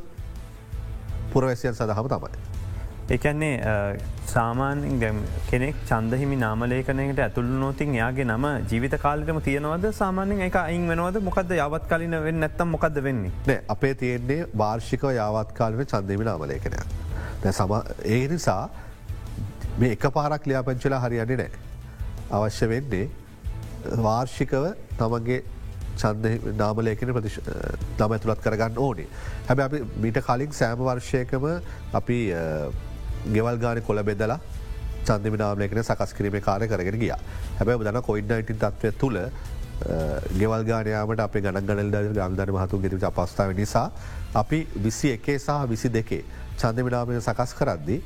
පුරවැසියන් සඳහම තමයි. එකන්නේ සාමාන්‍යෙන් කෙනෙක් චන්දහිමි නාමලේකනයට ඇතුළ නෝතින් යාගේ නම ජීවිත කාලටම තියෙනවද සාමාන්‍යෙන් එක අයින් වෙනවද මොකද යවත් කලින වෙන්න නැත්තම් මොකද වෙන්නේ නෑ අපේ තියෙන්නේ වාර්ෂිකව යාවත් කාලන චන්දහිමි නාමලේකනය. ඒ නිසා මේ එක පාරක් ලියාපංචලා හරියන්නේ නෑ. අවශ්‍ය වෙන්නේ වාර්ෂිකව තමන්ගේ චන්ද නාමලයකන ප්‍රතිශ නම ඇතුළත් කරගන්න ඕනේ. හැබ අපි මීට කලින් සෑම වර්ෂයකම අපි ගෙවල් ගාන කොළ බෙදලා චන්දම නාමලයකන සකස් කිරීම කාරය කරගෙන ගිය හැබැ දන කොයිඩ්නයිටන් තත්වය තුළ ගෙවල් ගානයාමට අප ගණන් ගනල් ද ගම්ධන මහතු ගෙතු අපස්ථාව නිසා අපි විසි එකේ සහ විසි දෙකේ චන්දමිනාමය සකස් කරද්දි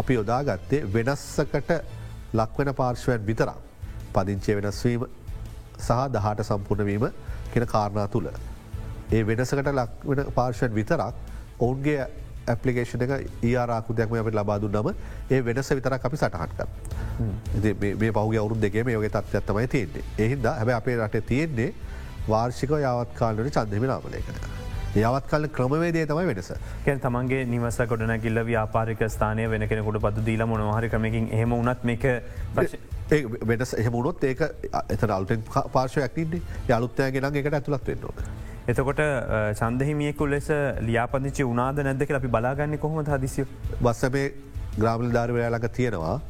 අපි යොදාගත්තේ වෙනස්සකට ලක්වෙන පාර්ශ්වයන් විතරක් පදිංචය වෙනස්වීම සහ දහට සම්පූර්ණවීම කෙන කාරණා තුළ. ඒ වෙනසකට ලක්වෙන පාර්ශ්වයන් විතරක් ඔවුන්ගේ ඇපලිකේෂන එක ඒආරාකුදයක්ම අපට ලබාදු නම ඒ වෙනස විතරක් අපි සටහන්ක. මේ පහු අවුරු දෙකේ යෝග තත්වත්තමයි තියන්නේ. එහින්ද හැබ අපේ රට තියෙන්නේ වාර්ෂික යවත්කාලට චන්දම නාමලයකට. යවත් කල ක්‍රමවේදේ තමයි වෙනස. කැන් තමන්ගේ නිවස ගොඩන කිල්ල ව්‍යාපාරික ස්ථානය වෙන කෙනෙකුට පද දීල මොනහරි කමකින් එහම උනත් මේක වෙනස් එහෙමුණොත් ඒක එත අල්ටෙන් පාර්ශයක් තින්නේ යලුත්තයගෙන එකට ඇතුළත් වෙන්නවන. එතකොට චන්දහිමියෙකු ලෙස ලියාපදිචි උනාද නැද කියලා අපි බලාගන්න කොහොම හදිසිය. බස්සමේ ග්‍රාමල ධර්වයාලඟ තියෙනවා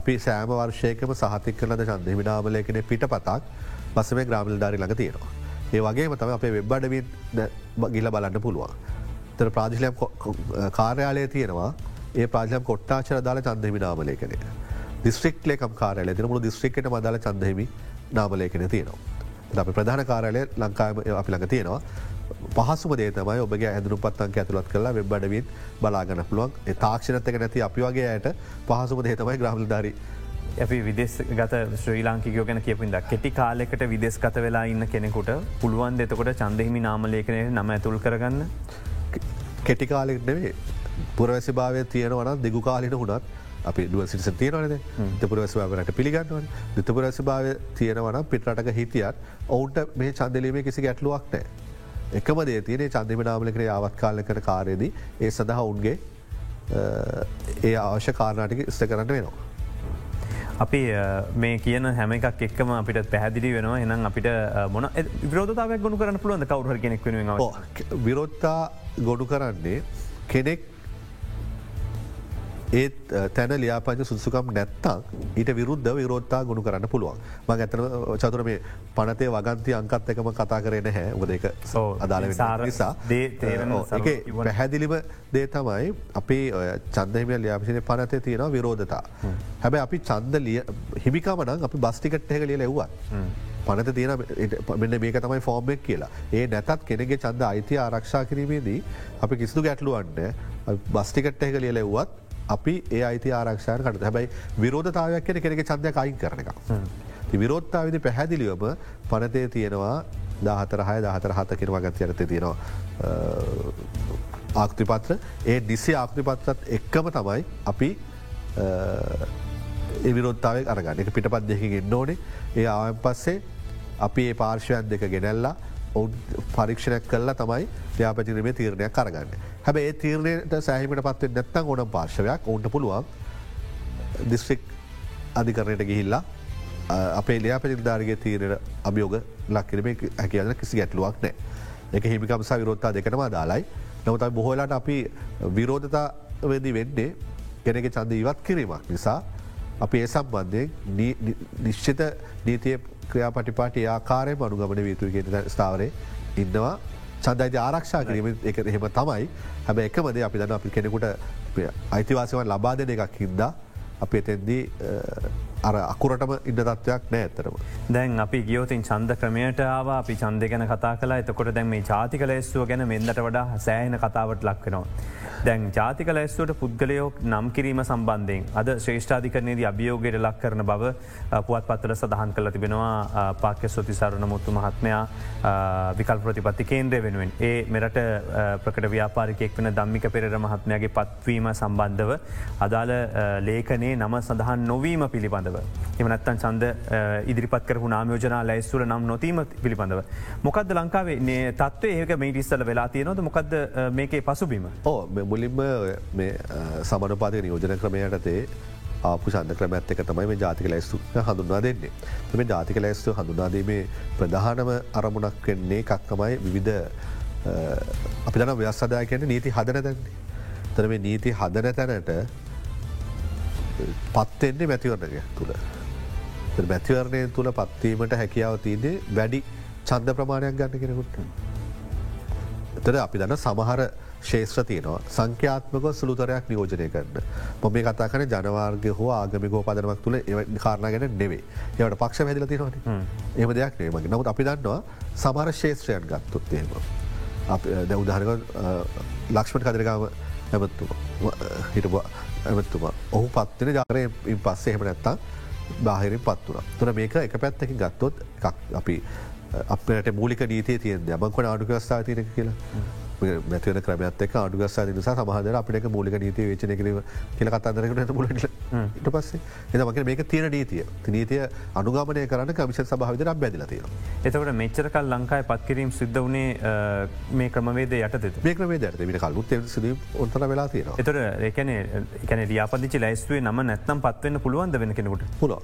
අපි සෑම වර්ෂයකම සහතික් කරනද චන්දහිමිනාමලයකෙන පිට පතක් බස්සමේ ග්‍රාමල් ධාරි ළඟ තියෙනවා. ඒ වගේම තම අපේ වෙබ්බඩවින් ගිල බලන්න පුළුවන්. තර ප්‍රාජිලයම් කාර්යාලය තියෙනවා ඒ ප්‍රාජලම් කොට්ටාචර දාල චන්දහිමිනාමලයකනේ. දිස්ත්‍රික් ලේකම් කාරය තිනමුළු දිස්ත්‍රික්කට මදාල චන්දහිමි නාමලයකෙන තියෙනවා. අපි ප්‍රධාන කාරලය ලංකාම අපි ළඟ තියෙනවා. පහසුම දේතමයි ඔබගේ ඇදුරු පත්තන්ක ඇතුළත් කරලා වෙබ්බඩවින් බලාගන්න පුළුවන් තාක්ෂණතක නැති අපි වගේ ඇයට පහසුම දේතමයි ග්‍රහල් ධරි අපි විදෙස් ගත ශ්‍රී ලාංකිකයෝ ගැන කියපින්ද කෙටි කාලෙකට විදෙස් ගත වෙලා ඉන්න කෙනෙකුට පුළුවන් දෙතකොට චන්දහිමි නාමලේකනය නම ඇතුල් කරගන්න? කෙටි කාලෙක් නෙවේ පුරවැසි භාවය තියෙනවන දෙගු කාලින හුණත් අපි දුව සිටිස තියෙනවනද තපුරවැසවාවරට පිළිගන්නවන්. දිතපුරැස භාව තියෙනවන පිටරටක හිටියත් ඔවුන්ට මේ චන්දලීමේ කිසි ගැටලුවක් නෑ. එකම දේ තියනේ චන්දිම නාමලකර ආවත් කාල කර කාරයේදී ඒ සඳහා උන්ගේ ඒ අවශ්‍ය කාරණටික ස්ත කරන්න වෙනවා. අපි මේ කියන හැම එකක් එක්කම අපිට පැහදිලි වෙනවා. එනම් අපිට මොන විරෝධතාවක් ගොුණු කරන්න පුළුවන්ද? කවුර කෙනෙක් වෙන විරෝත්තා ගොඩු කරන්නේ කෙනෙක් ඒත් තැන ලියාපංච සුදුසුකම් නැත්තං ඊට විරුද්ධ විරෝත්තා ගුණු කරන්න පුළුවන්. මං ඇතන චතුර මේ පනතේ වගන්ති අංකත් එකම කතා කරන හැ උද එක අදාළ නිසා. පැහැදිලිම දේ තමයි අපේ චන්දහිම ලියාපිසින පනතේ තියෙන විරෝධතා. හැබැ අපි චන්ද හිමිකාමනං අපි බස්ටිකට් එක ලිය ලැව්වත්. පනත තියෙන මෙන්න මේක තමයි ෆෝර්මක් කියලා. ඒ නැතත් කෙනෙගේ චන්ද අයිති ආරක්ෂා කිරීමේදී අපි කිසිදු ගැටලුවන්න බස්ටිකට් එක ලිය ලැව්වත් අපි ඒ අයිති ආරක්ෂාය කට හැබයි විරෝධතාවයක් කෙන කෙනෙ චන්දය අයින් කරන එක. විරෝත්තාවිදි පැහැදිලිවම පනතේ තියෙනවා දාහතරහය දාහතර හත කිරවා ගත යරත තියෙනවා ආකෘතිපත්‍ර. ඒ නිසි ආකෘතිපත්‍රත් එක්කම තමයි අපි විරෝත්තාව අරගන්න. එක පිටපත් දෙකින් එන්න ඕනේ. ඒ ආයන් පස්සේ අපි ඒ පාර්ශවයන් දෙක ගෙනැල්ලා ඔවුන් පරීක්ෂණයක් කල්ලා තමයි ්‍යාපචිරීමේ තීරණයක් කරගන්න. හැබ ඒ තීරණයට සෑහිමට පත්ව නැත්තන් ඕනම් පාර්ශවයක් ඔවුන්ට පුළුවන්. දිස්ත්‍රික් අධිකරණයට ගිහිල්ලා අපේ ලියාපතිධාරගේ තීරණ අභියෝග ලක්කිරීම හැකිවන්න කිසි ගැටලුවක් නෑ එක හිමිකම්සා විරෝත්තා දෙකනවා දාලායි නමුතයි බොහෝලාට අපි විරෝධතා වෙදි වෙන්නේ කෙනෙක චන්ද ඉවත් කිරීමක් නිසා. අපි ඒ සම්බන්ධයෙන් නිශ්චිත නීතිය ක්‍රියාපටිපාට ආකාරය අනුගමන වීතුය කියෙන ස්ථාවරය ඉන්නවා. චන්දයිති ආරක්ෂා කිරීම එක එහෙම තමයි. හැබ එකමද අපි දන්න අපි කෙනෙකුට අයිතිවාසවන් ලබා දෙන එකක් හින්දා අපි එතෙන්දී අර අකුරටම ඉන්න තත්වයක් නෑ ඇතරම. දැන් අපි ගියෝතින් චන්ද ක්‍රමයට ආව අපි චන්ද ගැන කතා කලා එතකොට දැන් මේ ජාතික ලෙස්සුව ගැන මෙන්දට වඩා සෑහන කතාවට ලක්වෙනවා. දැන් ජාතික ලැස්තුවට පුද්ගලයෝක් නම් කිරීම සම්බන්ධයෙන් අද ශ්‍රේෂ්ඨාධිකරනයේද අභියෝගයට ලක් කරන බව පුවත් පත්තල සඳහන් කළ තිබෙනවා පාක්‍ය සොති සරුණ මුත්තු මහත්මයා විකල් ප්‍රතිපත්ති කේන්ද්‍රය වෙනුවෙන් ඒ මෙරට ප්‍රකට ව්‍යාපාරිකෙක් වන දම්මික පෙර මහත්මයාගේ පත්වීම සම්බන්ධව අදාළ ලේකනේ නම සඳහන් නොවීම පිළිබඳව. එමනත්තන් සන්ද ඉදිරිපත් කර නාමයෝජනා ලැස්තුර නම් නොතීම පිළිබඳව. මොකද ලංකාවේ තත්ව ඒක මේ ටිස්සල වෙලා තියනොද මොකද මේකේ පසුබීම. ඕ මුලින්ම සමනපාතික නියෝජන ක්‍රමයටතේ ආපු සන්ද ක්‍රමඇත් එක තමයි මේ ජාතික ලැස්තු හඳුන්වා දෙන්නේ. මේ ජාතික ලැස්තු හඳුනාදීමේ ප්‍රධානම අරමුණක් වෙන්නේ කක්කමයි විවිධ අපි දන ව්‍යස්සදාය කියන නීති හදන දැන්නේ. තර මේ නීති හදන තැනට පත්වෙන්නේ මැතිවරණය තුළ. මැතිවරණය තුළ පත්වීමට හැකියාව තියන්නේ වැඩි චන්ද ප්‍රමාණයක් ගන්න කෙනෙකුට. එතර අපි දන්න සමහර ශේත්‍ර තියනවා. සංඛ්‍යාත්මක සුළුතරයක් නියෝජනය කරන්න. මොම මේ කතා කන ජනවාර්ග හෝ ආගමිකෝ පදනමක් තුළ කාරණ ගැන නෙවේ ඒවට පක්ෂ හැදිල තිනවන එම දෙයක් නේමගේ නමුත් අපි දන්නවා සමර ශේත්‍රයන් ගත්තුත්තේම දැ උදාහරක ලක්ෂ්මට කදරකාම ඇමත්තුම හිටපු ඇමත්තුමා ඔහු පත්වෙන ජාරයෙන් පස්සේ එහෙම නැත්තා බාහිරින් පත් වන තුන මේක එක පැත්තකින් ගත්තොත් අපි අපට මූලික නීතිය තියෙන් යමක්කොට ආඩුකස්ථා තියන කියලා. මැතිවන ක්‍රමත් එක අඩුගස්සා නිසා සමහදර අපිට මූලික නීතිය වේචන කිරීම කියල කතන්දරකට මුලට ඉට පස්සේ එතමක මේක තියෙන නීතිය. නීතිය අනුගමනය කරන්න කමිෂන් සභාවිදර බැදිලතිය. එතකට මෙච්චරකල් ලංකායි පත්කිරීම් සිද්ධ වනේ මේ ක්‍රමවේද යට මේ ක්‍රමේ දැට මිට කල්ුත් ඔොන්තර වෙලා තියෙන එතර ඒකන එකන රියාපදිචි ලයිස්තුවේ නම නැත්නම් පත්වන්න පුළුවන්ද වෙන කෙනෙකුට? පුල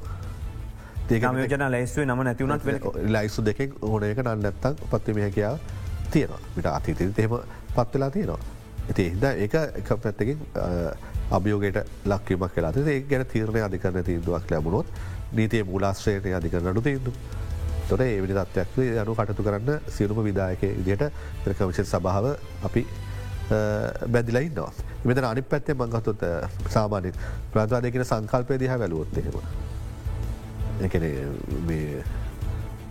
ඒකමයෝජන ලයිස්තුවේ නම නැතිවුණත් ලයිසු දෙකෙක් ඕනයක නන්න නැත්තක් පත්වම හැකියාව තියෙනවා විට අතීතය තෙම පත්වෙලා තියෙනවා. ඇති හිද ඒක එක පැත්තකින් අභියෝගයට ලක්වීමක් කලා ඒ ගැන තීරණය අධිකරන තීන්දුවක් ලැබුණොත් නීතිය මූලාශ්‍රයට අධිකරනු තීන්දු. තොර ඒවිනි තත්වයක් යනු කටතු කරන්න සියලුම විදායක ඉදියට කමිෂන් සභාව අපි බැදිලයින්නවා. මෙත අනි පැත්තේ මංගතුත් සාමානය ප්‍රාධවාදයකෙන සංකල්පය දිහ වැලුවොත්තෙම. එකන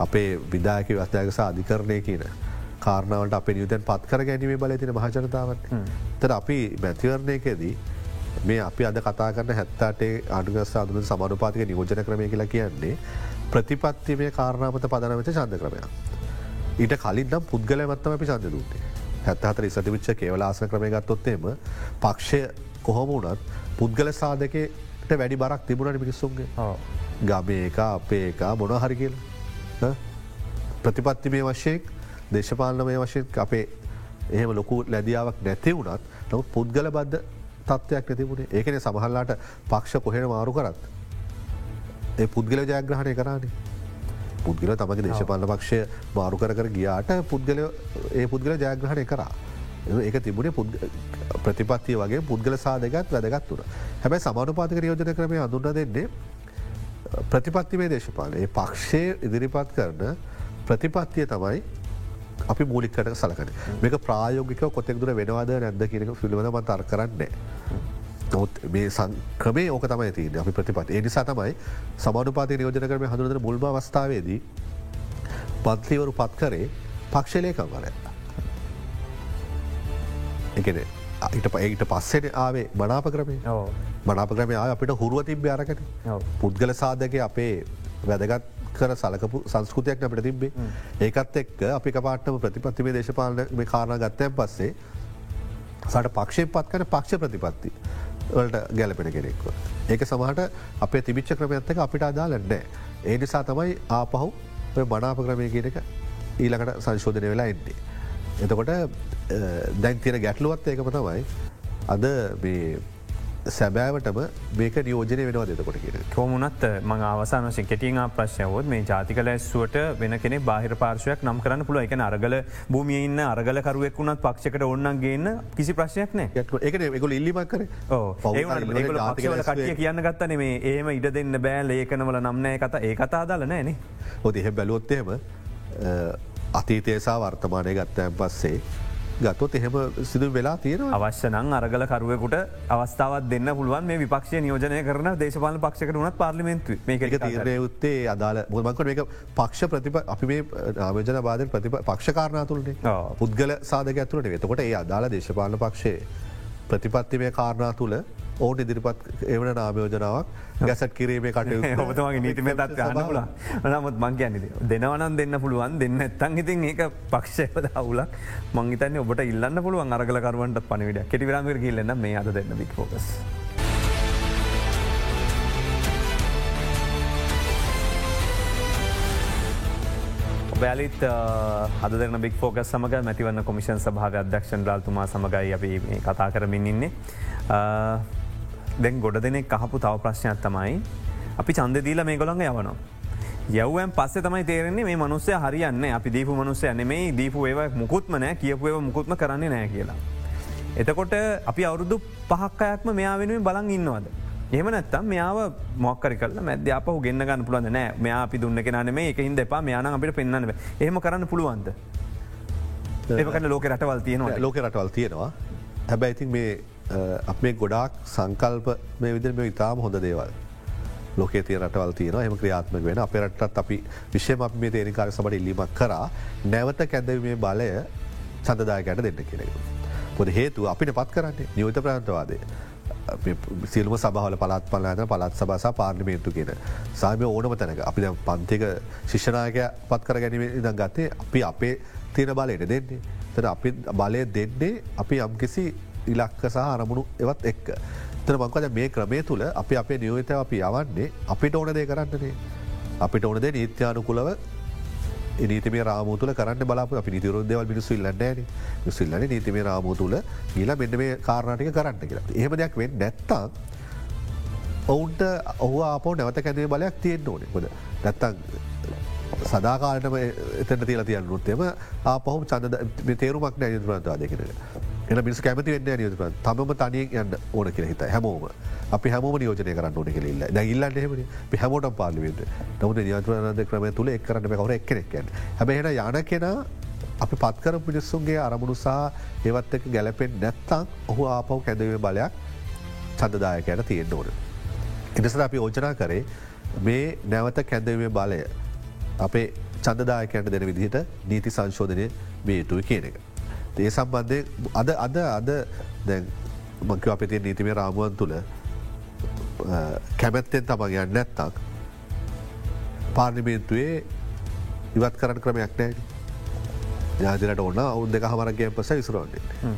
අපේ විදායක වස්ථයක සාධිකරණය කියන. කාරණාවට අප නියුතැන් පත් කර ගැනීම බල තින මහජනතාවට තර අපි මැතිවරණයකදී මේ අපි අද කතා කරන්න හැත්තාටේ අඩුගස් අදුන සමානුපාතික නියෝජන ක්‍රමය කියලා කියන්නේ ප්‍රතිපත්තිමය කාරණාමත පදනවෙත චන්ද ක්‍රමයක්. ඊට කලින් නම් පුද්ගල මත්තම අපි සඳ දූතේ හැත්තහතර ඉසතිවිච්ච කේවලාසන ක්‍රමය ගත්තොත්තේම පක්ෂය කොහොම වුණත් පුද්ගල සාධකයට වැඩි බරක් තිබුණට මිනිස්සුන්ගේ. ගමේ එක අපේ එක මොන හරි කියලා. ප්‍රතිපත්තිමය වශයෙන් දේශපාලනමය වශයෙන් අපේ එහෙම ලොකු ලැදියාවක් නැති වුණත් නමු පුද්ගල බද්ධ තත්වයක් නැතිබුණේ ඒකන සමහල්ලාට පක්ෂ කොහෙන මාරු කරත්. ඒ පුද්ගල ජයග්‍රහණය කරන්නේ. පුද්ගල තමගේ දේශපාලන පක්ෂය මාරු කර කර ගියාට පුද්ගල ඒ පුද්ගල ජයග්‍රහණය කරා. ඒක තිබුණේ ප්‍රතිපත්තිය වගේ පුද්ගල සාධකත් වැදගත් වුණ. හැබැයි සමානුපාතික යෝජන ක්‍රමය අඳුන්න දෙන්නේ ප්‍රතිපත්තිවේ දේශපාලන ඒ පක්ෂය ඉදිරිපත් කරන ප්‍රතිපත්තිය තමයි අපි මූලිකට සලකන. මේක ප්‍රායෝගික කොතෙක් දුර වෙනවාද නැද්ද කියනක පිළිවනම තර් කරන්නේ. නොත් මේ සංක්‍රමේ ඕක තමයි තියන අපි ප්‍රතිපත් එනිසා තමයි සමානුපාති නියෝජන කරම හඳුනට මුල්ම අවස්ථාවේදී පත්ලිවරු පත් කරේ පක්ෂලයකම් වල. එකන ඊට පයිට පස්සෙන ආවේ මනාප කරමේ. මනාප ක්‍රමය අපිට හුරුව තිබ්‍ය අරකට. පුද්ගල සාධක අපේ වැදගත් කර සලකපු සංස්කෘතියක් අපට තිබේ ඒකත් එක් අපි පාටම ප්‍රතිපත්තිමේ දේශපාලන මේ කාරණ ගත්තයන් පස්සේ සට පක්ෂය පත් කන පක්ෂ ප්‍රතිපත්ති වලට ගැලපෙන කෙනෙක්ව. ඒක සමහට අපේ තිබිච්ච ක්‍රමයත්තක අපිට අදාලන්නෑ. ඒ නිසා තමයි ආපහු මනාප ක්‍රමය කියනක ඊළඟට සංශෝධනය වෙලා එන්නේ. එතකොට දැන් තියෙන ගැටලුවත් ඒකම තමයි අද සැබෑවටම මේක නියෝජනය වෙනවා දෙතකොට කියෙන. කොමුණත් මං අවසාන වශයෙන් කෙටිං ප්‍රශ්යවොත් මේ ජාතික ලැස්සුවට වෙන කෙනෙ බාහිර පාර්ශවයක් නම් කරන්න පුළුව එක අරගල භූමිය ඉන්න අරගලකරුවෙක් වුණත් පක්ෂකට ඔන්නන් ගේන්න කිසි ප්‍රශ්යක් නෑ. එක එකගොල ඉල්ලිමක් කර. කටිය කියන්න ගත්තන මේ ඒම ඉඩ දෙන්න බෑල් ඒකනවල නම්නෑ කත ඒ කතා දාල නෑනේ හොද එහෙ බැලුවොත්තේම අතීතයසා වර්තමානය ගත්තයන් පස්සේ ගත්තොත් එහෙම සිදු වෙලා තියෙන අවශ්‍ය නං අරගල කරුවෙකුට අවස්ථාවත් දෙන්න පුළුවන් මේ විපක්ෂ නියෝජනය කරන දේශපාල පක්ෂක වනත් පාර්ලිමෙන්තු මේක තීරණය යුත්තේ අදාල මුල්මකට මේක පක්ෂ ප්‍රතිප අපි මේ ආමජන බාධ ප්‍රතිප පක්ෂකාරණතුළනේ පුද්ගල සාධක ඇතුළට වෙතකොට ඒ අදාල දේශපාලන පක්ෂයේ ප්‍රතිපත්තිමය කාරණා තුළ ඕට ඉදිරිපත් එවන නාමයෝජනාවක් ගැසට කිරීමේ කට ඔබතුමගේ නීතිම තත් අනල නමුත් මං කියන්නද දෙනවනන් දෙන්න පුළුවන් දෙන්න ඇත්තන් ඉතින් ඒක පක්ෂයපද අවුලක් මංගතන්නේ ඔබට ඉල්ලන්න පුළුවන් අරගලකරුවන්ට පනිවිට කෙටිවිරංගර කියල්ලන්න මේ අද දෙන්න වික්ෝකස්. බැලිත් හදන බික් ෆෝක සමග මැතිවන්න කොමිෂන් සභාව අධ්‍යක්ෂන් රාල්තුමා සමගයි අපි කතා කරමින් ඉන්නේ. දැන් ගොඩ දෙනෙක් කහපු තව ප්‍රශ්නයක් තමයි අපි චන්දදීල මේ ගොළඟ යවනවා. යව්වන් පස්සේ තමයි තේරෙන්නේ මේ මනුස්සය හරියන්න අපි දීපු මනුස්සය නෙමේ දීපු ඒව මුකුත්ම නෑ කියපු ඒව මුකුත්ම කරන්නේ නෑ කියලා. එතකොට අපි අවුරුදු පහක්කයක්ම මෙයා වෙනුවෙන් බලන් ඉන්නවද. එහම නැත්තම් මෙයාව මොක්කරි කල මැද අප ගෙන්න්න ගන්න පුළන්ද නෑ. මෙයා අපි දුන්න කෙනන මේ එක හිද එපා. මෙයාන අපිට පෙන්න්නව එහම කරන්න පුළුවන්ද. ඒකට ලෝක රටවල් තියෙනවා ලෝක රටවල් තියෙනවා. හැබැයි ඉතින් මේ අපේ ගොඩාක් සංකල්ප මේ විදිර මේ ඉතාම හොඳ දේවල්. ලෝකේ තිය රටවල් තියන එම ක්‍රියාත්මක වෙන අප රටත් අපි විශ්ෂම අප මේ තේනිකාර සබට ඉල්ලීමක් කරා. නැවත කැදවීමේ බලය සඳදායකට දෙන්න කෙනෙක. පොද හේතු අපිට පත් කරන්නේ නියත ප්‍රාන්තවාදය. සිල්ම සබහල පලත් පලන පලත් සබසා පාර්ලිමේන්තු කියන සාම ඕනම තැනක අපි පන්තික ශිෂ්ණනායක පත් කර ගැනීම ඉදන් ගත්තේ අපි අපේ තියෙන බලයට දෙන්නේ තර අපි බලය දෙන්නේ අපි යම්කිසි ඉලක්ක සහ අරමුණු එවත් එක්ක. තර මංකද මේ ක්‍රමේ තුළ අපි අපේ නියෝත අපි යවන්නේ අපිට ඕන දේ කරන්නනේ. අපිට ඕනදේ නීත්‍යානුකුලව නීතිමේ රාමූ තුළ කරන්න බලාප අපි නිතිවරු දෙවල් මිනිස්සු ඉල්ලන්නෑන සිල්ලන නීතිමේ රාමූ තුළ ඊලා මෙන්න මේ කාරණටික කරන්න කියලා. එහෙම දෙයක් වෙන් නැත්තා ඔවුන්ට ඔහු ආපෝ නැවත කැදේ බලයක් තියෙන්න්න ඕනෙ ොද නැත්තන් සදාකාලටම එතන තියල තියන්න නුත්තෙම ආපහු චන්ද තේරුමක් නෑ යුතුරන්තවා දෙකෙන. එන මිස් කැමති වෙන්න නියුතුප තමම තනියෙන් යන්න ඕන කියල හිත හැමෝම. අපි හැමෝම නියෝජනය කරන්න ඕන කෙල්ල දැගල්ලන්න හෙම හැමෝට පාලිවෙට නමුද නියතුරනද ක්‍රම තුළ එක්කරන්න කවර එක්කෙනෙක්කෙන් හැබැහෙන යන කෙනා අපි පත්කර පිනිස්සුන්ගේ අරමුණුසා ඒවත් එක ගැලපෙන් නැත්තං ඔහු ආපව් කැදවේ බලයක් චන්දදායකයට තියෙන්න්න ඕන. එනිසට අපි ඕජනා කරේ මේ නැවත කැදවේ බලය අපේ චන්දදායකයට දෙන විදිහට නීති සංශෝධනය මේ යුතුයි කියන එක. ඒ සම්බන්ධය අද අද අද දැන් මංකව අපිතිය නීතිමේ රාමුවන් තුළ කැමැත්තෙන් තමන් යන්න නැත්තක් පාර්ලිමේන්තුවේ ඉවත් කරන්න ක්‍රමයක් නෑ ජාතිරට ඔන්න ඔවුන් දෙක හමරගේ පස විසුරවන්නේ.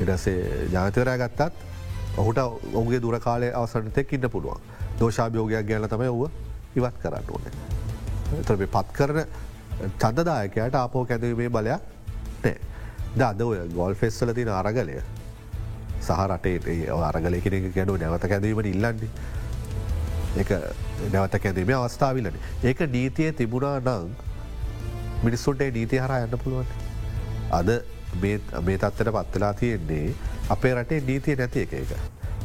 ඉටසේ ජාතවරය ගත්තත් ඔහුට ඔහුගේ දුර කාලය අවසට තෙක් ඉන්න පුළුවන්. දෝෂාභයෝගයක් ගැල තමයි ඔව ඉවත් කරන්න ඕනේ. තරේ පත් කරන චන්දදායකයට ආපෝ කැදවීමේ බලයක් නෑ අද ඔය ගොල් ෆෙස්වල තින අරගලය. සහ රටේ අරගල කෙනෙ ගැනු නැවත කැදීමට ඉල්ලන්නේ. එක නැවත කැදීම අවස්ථාවිලන ඒක නීතිය තිබුණා නං මිනිස්සුන්ට නීති හර යන්න පුළුවන්. අද මේ තත්වට පත්වෙලා තියෙන්නේ අපේ රටේ නීතිය නැති එක එක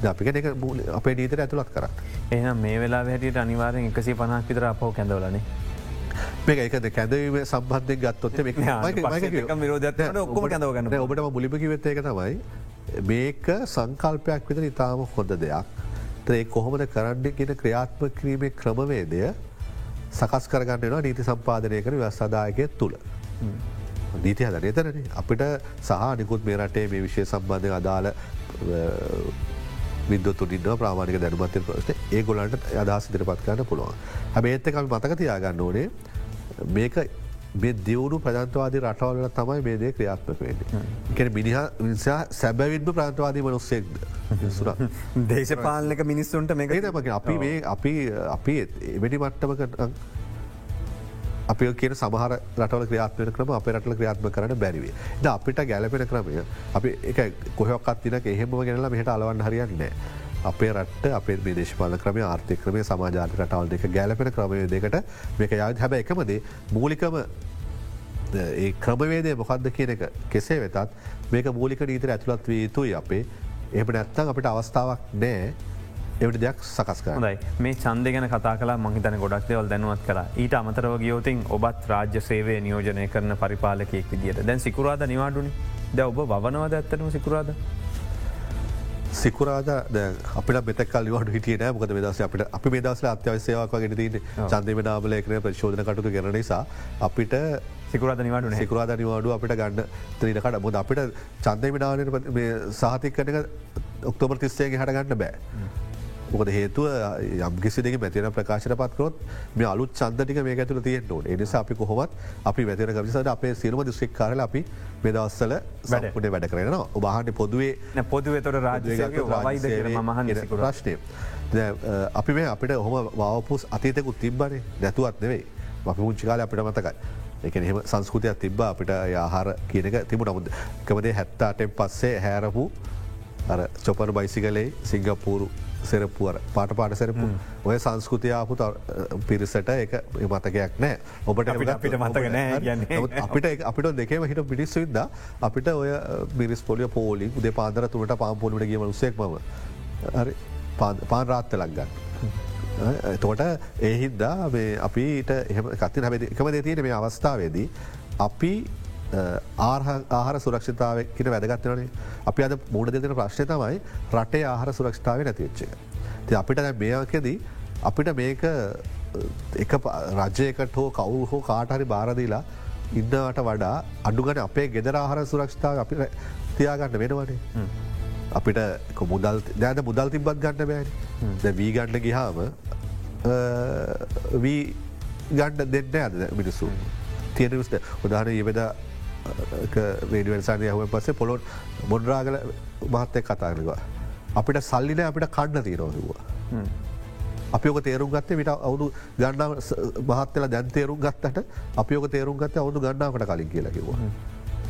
අපික එක අපේ නීතර ඇතුළත් කර එහම මේ වෙලා හැටියට අනිවාරෙන් එකසි පනක් විතර අපෝ කැඳවලනේ මේ එකද කැදවීම සම්බන්ධය ගත්තොත් ඔබට මුලිපකිවෙත්ත එක තමයි මේක සංකල්පයක් විත ඉතාම හොඳ දෙයක්. ඒ කොහොමද කරන්න ගෙන ක්‍රියාත්ම කිරීමේ ක්‍රමවේදය සකස් කරගන්නවා නීති සම්පාදනය කර වස්සදායකය තුළ. නීති හදන එතරන අපිට සහ නිකුත් මේ රටේ මේ විශෂය සම්බන්ධය අදාළ විද්තුටින්න ප්‍රමාණක දැනුමත්ය ප්‍රශ්න. ඒ ගොලන්ට අදහස් ඉදිරිපත් කරන්න පුළුවන්. හැබ ඒත්තකම මතක තියාගන්න ඕනේ මේක මේ දියවුණු ප්‍රජන්තවාදී රටවල්ල තමයි මේ දේ ක්‍රියාත්මක වෙන්නේ. කෙන මිනිහ විනිසා සැබැවින්ම ප්‍රාන්තවාදී මනුස්සෙක්ද. දේශපාලනක මිනිස්සුන්ට මේක මගේ අපි මේ අපි අපි එවැනි මට්ටමක අපි කියන සමහර රටවල ක්‍රියාත්මය ක්‍රම අප රටල ක්‍රියාත්ම කරන බැරිවේ ද අපිට ගැලපෙන ක්‍රමය අපි එක කොහොක්ත් තිනක එහෙම ගෙනලා මෙහට අලවන්න හරියන්නේ. අපේ රට අපේ දේශපාල ක්‍රම ආර්ථය ක්‍රමය සමාජාත රටවල් දෙක ගැලපෙන ක්‍රමය දෙකට මේක යත්. හැබ එකමදේ මූලිකම ඒ ක්‍රමවේදය මොකක්ද කියන එක කෙසේ වෙතත් මේක මූලික නීතර ඇතුළත් වී යුතුයි අපේ. එහම නැත්තං අපිට අවස්ථාවක් නෑ එවට දෙයක් සකස් කරයි මේ චන්ද ගැන කතා කලා මහිතන ගොඩක් දෙවල් දැනුවත් කලා ඊට අමතරව ගියෝතින් ඔබත් රාජ්‍ය සේවය නියෝජනය කරන පරිපාලකයෙක් විදිට දැන් සිකුරාද නිවාඩුනි. ද ඔබ වනවද ඇත්තනම සිකුරාද? සිකුරාද අපිට මෙතකල් වට හිටිය නෑ. මොකද දස අපට අපි දසල අත්‍යවසයවක් ගෙන තින චන්දම නාමලයකන ප්‍රශෝධන කටතු කරන නිසා අපිට සිකුරාද නිවාඩු සිකුරාද නිවාඩු අපිට ගන්න ත්‍රීනකට මුද අපිට චන්දම නාවන සාහතික් කනක ඔක්තෝබර් තිස්සේගේ හටගන්න බෑ. මොකද හේතුව යම්කිසි දෙක මැතින ප්‍රකාශන පත්කොත් මේ අලුත් චන්දටික මේ ඇතුල තියෙන ඕන. එනිසා අපි කොහොමත් අපි වැතින කවිසට අපේ සිරුම දිස්්‍රික් කාරල අපි මෙදවස්සල වැඩකුණේ වැඩ. කරන ඔබහට පොදුවේ පොදුව තොට රාජ මහන් ප්‍රශ්නය. අපි මේ අපිට හොම වවපුස් අතීතකුත් තිබ්බනේ. නැතුවත් නෙවෙයි. අපි මුංචිකාල අපිට මතකයි. එක එහෙම සංස්කෘතියක් තිබ්බ අපිට ආහාර කියනක තිබු නමුද එකමදේ හැත්තාටෙන් පස්සේ හැරපු චොපර බයිසිකලේ සිංගපූරු සෙරපුුවර පාට පාට සෙරපු ඔය සංස්කෘතියාපු පිරිසට එක මතකයක් නෑ. ඔබට අපිට මතක නෑ අපිට අපිට දෙකම හිට පිටිස් විද අපිට ඔය බිරිස් පොලිය පෝලි උදේ පාදර තුරට පාම්පොලිට ගීම උසෙක්මව හරි. පාන් රාත්ත ලක්ගන්න. එතකොට ඒහිද්දා අපිට එහම කත්ති හැමති එකම දෙතියට මේ අවස්ථාවේදී අපි ආහාර සුරක්ෂතාවකට වැදගත්වනේ අපි අද මුණ දෙන ප්‍රශ්නය තමයි රටේ ආහාර සුරක්ෂතාව නැතිවෙච්ච. ති අපිට මේකෙදී අපිට මේක එක රජයකට හෝ කවු හෝ කාටහරි බාරදීලා ඉන්නවට වඩා අඩුගන අපේ ගෙදර ආහාර සුරක්ෂතාව අපි තියාගන්න වෙනවනේ. අපිට මුදල් දැන මුදල් තිබත් ගන්න බෑන වී ගණ්ඩ ගිහාම වී ගණ්ඩ දෙන්න ඇද මිනිස්සු. තියෙන විස්ට උදාහන ඒවෙදා වේඩිවන්සානය හුව පස්සේ පොළොන් මොඩ්රාගල මහත්තය කතාරවා. අපිට සල්ලින අපිට කණ්ඩ තීරෝදවා. අපියක තේරුම් ගත්තේ විට අවුදු ගන්නාව මහත්තල දැන් තේරුම් ගත්තට අපියක තේරුම් ගත්ත අවුදු ගන්නාවට කලින් කියලකිවා.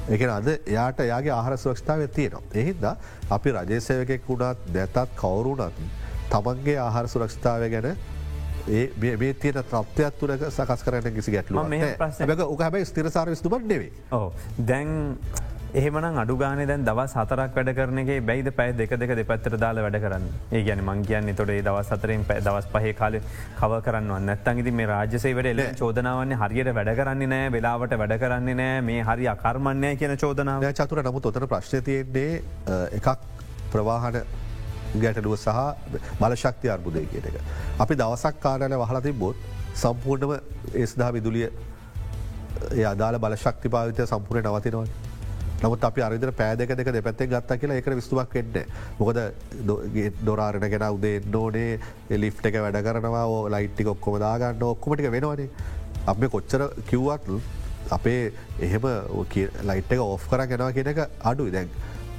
එක අද එයාට යාගේ ආහර සුරක්ෂතාව තියෙනවා. එහිද අපි රජේසයකෙක් වුණත් දැතත් කවුරුනත් තමන්ගේ ආහාර සුරක්ෂතාව ගැන ඒ මේ තියන ත්‍රප්තයක් තුරක සකස් කරන කිසි ගැටලු ඕක හැබයි ස්තිරසාර විස්තුමට නෙවේ දැන් එහෙමන අඩුගාන දැන් දවස් හතරක් වැඩ කරනගේ බැයිද පැයි දෙක දෙක දෙපත්තර දාල වැඩ කරන්න? ඒ ගැන මං කියන්න තොට දවස් සතරෙන් දවස් පහේ කාල කව කරන්න නැත්තන්ගති මේ රාජසේ වැඩ එල චෝදනාවන්නේ හරියට වැඩ කරන්නේ නෑ වෙලාවට වැඩ කරන්නේ නෑ මේ හරි අකර්මණය කියන චෝදනාව. චතුර නමුත් ඔතන ප්‍රශ්නතියන්නේ එකක් ප්‍රවාහන ගැටලුව සහ බලශක්ති අර්බුදය කියන එක. අපි දවසක් කාරණ වහල තිබොත් සම්පූර්ණම ඒස්දා විදුලිය අදාල බලශක්ති පාවිතය සම්පූර්ණ නවතිනවා. නමුත් අපි අරිදර පෑදක දෙක දෙපැත්තේ ගත්තා කියලා එක විස්තුවක් එන්න. මොකද දොරාරණ ගෙන උදේ නෝනේ එලිෆ් එක වැඩ කරනවා ලයිට්ටි ඔක්කොම දාගන්න ඔක්කොමටික වෙනවානේ. අප කොච්චර කිව්වත් අපේ එහෙම ලයිට් එක ඔෆ් කර ගෙනවා කියන එක අඩු දැන්.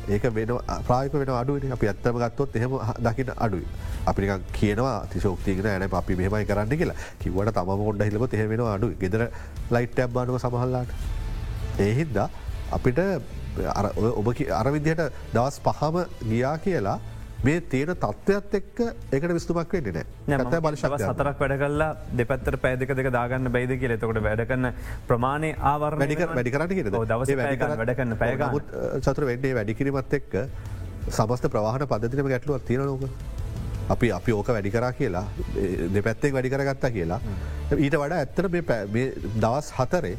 ඒක වෙන ප්‍රායක වෙන අඩුවනි අපි ඇත්තම ගත්තොත් එහෙම දකින අඩුයි. අපි කියනවා තිශෝක්තිගෙන ඇන අපි මෙහමයි කරන්න කියලා කිවට තම ොඩ හිලප එහෙ වෙන අඩු ගෙදර ලයිට් ඇබ්බානුව සමහල්ලාට. ඒහිද්දා අපිට ඔබ අර විදිහට දවස් පහම ගියා කියලා මේ තියෙන තත්ත්වත් එක්ක එකට විස්තුමක් වෙන්න නෑ බලශ සතරක් වැඩ කල්ලා දෙපත්තර පෑදක දෙක දාගන්න බයිද කියල. එතකොට වැඩකන්න ප්‍රමාණය ආවර වැඩික වැඩිකරට කිය දවස වැඩකන්න පැයගමුත් චතුර වෙන්නේ වැඩිකිරීමත් එක්ක සමස්ත ප්‍රවාහන පද්ධතිනම ගැටලුවක් තියෙනලෝක අපි අපි ඕක වැඩිකරා කියලා දෙපැත්තෙක් වැඩිකරගත්තා කියලා. ඊට වඩා ඇත්තර මේ දවස් හතරේ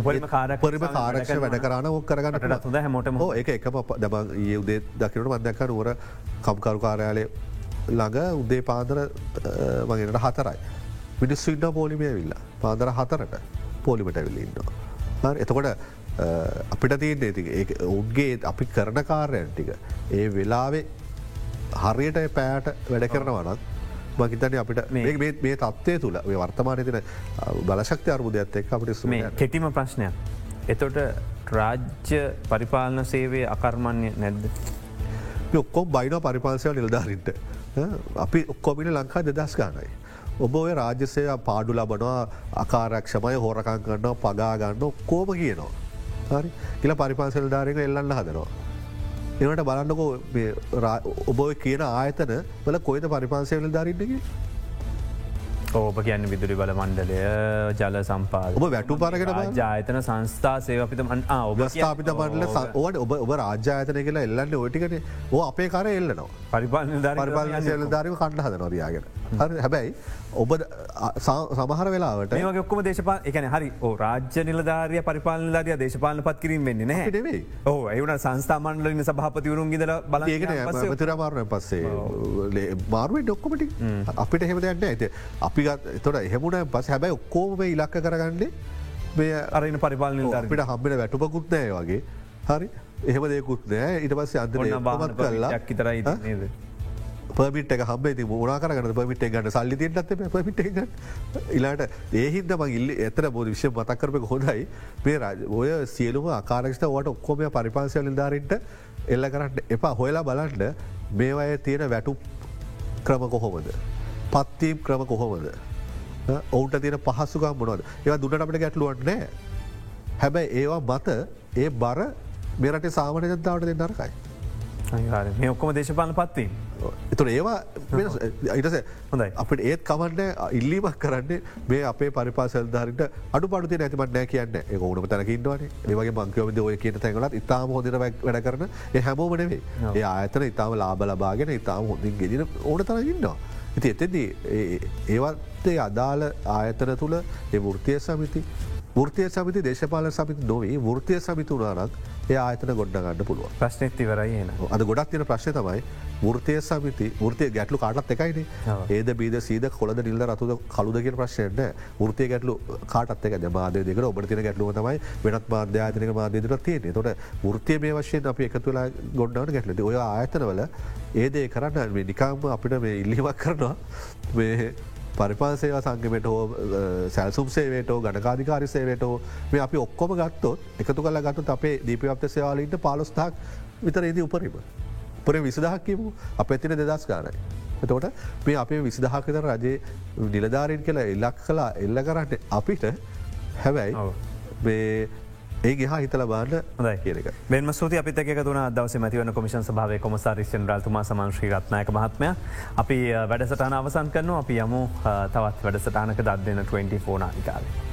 උපරිම කාරපරිම කාරක්ෂ වැඩ කරන්න ඕක් කරගන්න හොඳ හැමෝටම හෝ එක එකම දම ඒ උදේ දකිනට මදැක්ක නුවර කම්කරු කාරයාලය ළඟ උදේ පාදර වගේට හතරයි. මිනිස්සු ඉන්න පෝලිමය විල්ලා පාදර හතරට පෝලිමට ඇවිල්ලඉන්නවා. එතකොට අපිට තියන්නේ ති උන්ගේ අපි කරන කාර්යන් ටික ඒ වෙලාවේ හරියට පෑට වැඩ කරනවනත් මහිතන අපිට මේ තත්වය තුළ වර්තමානය තින බලශක්ති අර්බුදයක්ත් එක් අපට සු කෙටිම ප්‍රශ්නයක්. එතොට රාජ්‍ය පරිපාලන සේවේ අකර්මණ්‍ය නැද්ද. ඔක්කොම් බයින පරිපාලසය නිල්ධාරින්ට අපි ඔක්කොමිට ලංකා දෙදස් ගානයි. ඔබ ඔය රාජ්‍යසය පාඩු ලබනවා අකාරක්ෂමය හෝරකං කරන්න පගාගන්න කෝම කියනවා. හරි කියල පරිපාසල් ධාරක එල්ලන්න හදනවා. එනට බලන්නකෝ ඔබ කියන ආයතන වල කොයිද පරිපාසයවල ධරින්නකි ඕප කියන්න විදුරි බල මණ්ඩලය ජල සම්පාද ඔබ වැටු බලන්න. ජාතන සංස්ථා සේවපිතමන් ඔබ ස්ථාපිත පටල ඕට ඔබ ඔබ රාජ්‍යායතන කියලා එල්ලන්න ඔටිකන ඕ අපේ කර එල්ලනවා. පරිපාලන පරිපාලන ධාරම කණ්ඩ හද නොරයාගෙන. හැබැයි ඔබ සමහර වෙලාවට මේ ඔක්කම දේශපා එකන හරි රාජ්‍ය නිලධාරය පරිපාලන ධාරය දේශපාලන පත් කිරීම වෙන්නේ නෑ. ඕ එවන සංස්ථාමන්ලන සභහපතිවරුන් ගෙදර බල ඒකන මතුරමාරණය පස්සේ මාරුවේ ඩොක්කොමටි අපිට හෙම දෙයන්න ඇත අපි තොට එහෙමුණ පස් හැබැයි ඔක්කෝම ඉලක්ක කරගන්නේ මේ අරන පරිපාලන අපිට හම්බෙන වැටුපකුත්නෑ වගේ. හරි? එහෙම දෙකුත් නෑ ඉට පස්සේ කරලා කිතරයි නේද. පමිට එක හබේ ති මුණ කරගන්න පමිට ගන්න සල්ලි තියටත් පමිට ඉලාට ඒහින්ද මං ඉල්ල එතර බෝධ විශ්‍ය මතක්කරපක හොඳයි මේ රජ ඔය සියලුම ආකාරක්ෂත වට ඔක්කොම පරිපාසය නිධාරන්ට එල්ල කරන්න එපා හොයලා බලන්ට මේවය තියෙන වැටු ක්‍රම කොහොමද. පත්තීම් ක්‍රම කොහොමද. ඔවුන්ට තියෙන පහසුකම් මොනවද ඒවා දුන්නට අපට ගැටලුවට නෑ. හැබැයි ඒවා මත ඒ බර මෙරට සාමන ජනතාවට දෙ නරකයි. මේ ඔක්කොම දේශපාලන පත්වීම. එතුර ඒවා ඉටස හොඳයි. අපට ඒත් කමන්න ඉල්ලීමක් කරන්නේ මේ අපේ පරිපාසල්ධාරට අඩු පඩුති නැතිමට නෑ කියන්න. ඕනම තැනකින්ටවන ඒවගේ මංකවද ඔය කියන තැඟලත් ඉතාම හොඳර වැඩ කරන හැමෝමනවේ ඒ ආතන ඉතාම ලාබ ලබාගෙන ඉතාම හොඳින් ගෙදින ඕන තරගන්නවා. ඉති එතෙදී ඒවත්තේ අදාළ ආයතන තුළ ඒ වෘතිය සමිති ෘතිය සමිති දේශපාල සමිති නොවී ෘතිය සමිති වනාරක් ඒ ආයතන ගොඩ්ඩගන්න පුළුව ප්‍රශ්නයක් තිවරයි එන. අද ගොඩක් තින ප්‍රශ්න තමයි ෘතිය සමිති ෘතිය ගැටලු කාටත් එකයින. ඒද බීද සීද කොළද නිල්ල රතුද කළුදගෙන ප්‍රශ්නයට ෘතිය ගැටලු කාටත් එක මාද දෙක ඔබ තින ගැටලුව තමයි වෙනත් මාධ්‍යාතනක මාධ්‍යදර තියෙන තොට ෘතිය මේ වශයෙන් අපි එකතුලා ගොඩ්ඩට ගැටලද ඔය ආයතනවල ඒදේ කරන්න නිකාම අපිට මේ ඉල්ලිවක් කරනවා. මේ පරිපාසේව සංගමට හෝ සැල්සුම් සේවේටෝ ගණකාධිකාරි සේවේටෝ මේ අපි ඔක්කොම ගත්තොත් එකතු කල ගත්තු අපේ දීපවප්ත සේවාලීන්ට පාලොස්ථාක් විතරේදී උපරීම. පොර විසදහක් කියමු අප ඇතින දෙදස් ගානයි. එතකොට මේ අපේ විසිදහකත රජයේ නිලධාරීන් කියලා එල්ලක් කලා එල්ල කරන්න අපිට. හැබැයි ඒ ගහ හිතල බාන්න හොයි කියක මෙම සූති අපිත තුන දවස මතිවන කොමිෂන් සභාව කොමසාරිෂන් රල්තුමා සමංශ්‍රී රත්නායක මහත්මය. අපි වැඩසටාන අවසන් කරනු අපි යමු තවත් වැඩසටානක දත් දෙන 24 නානිකාවේ.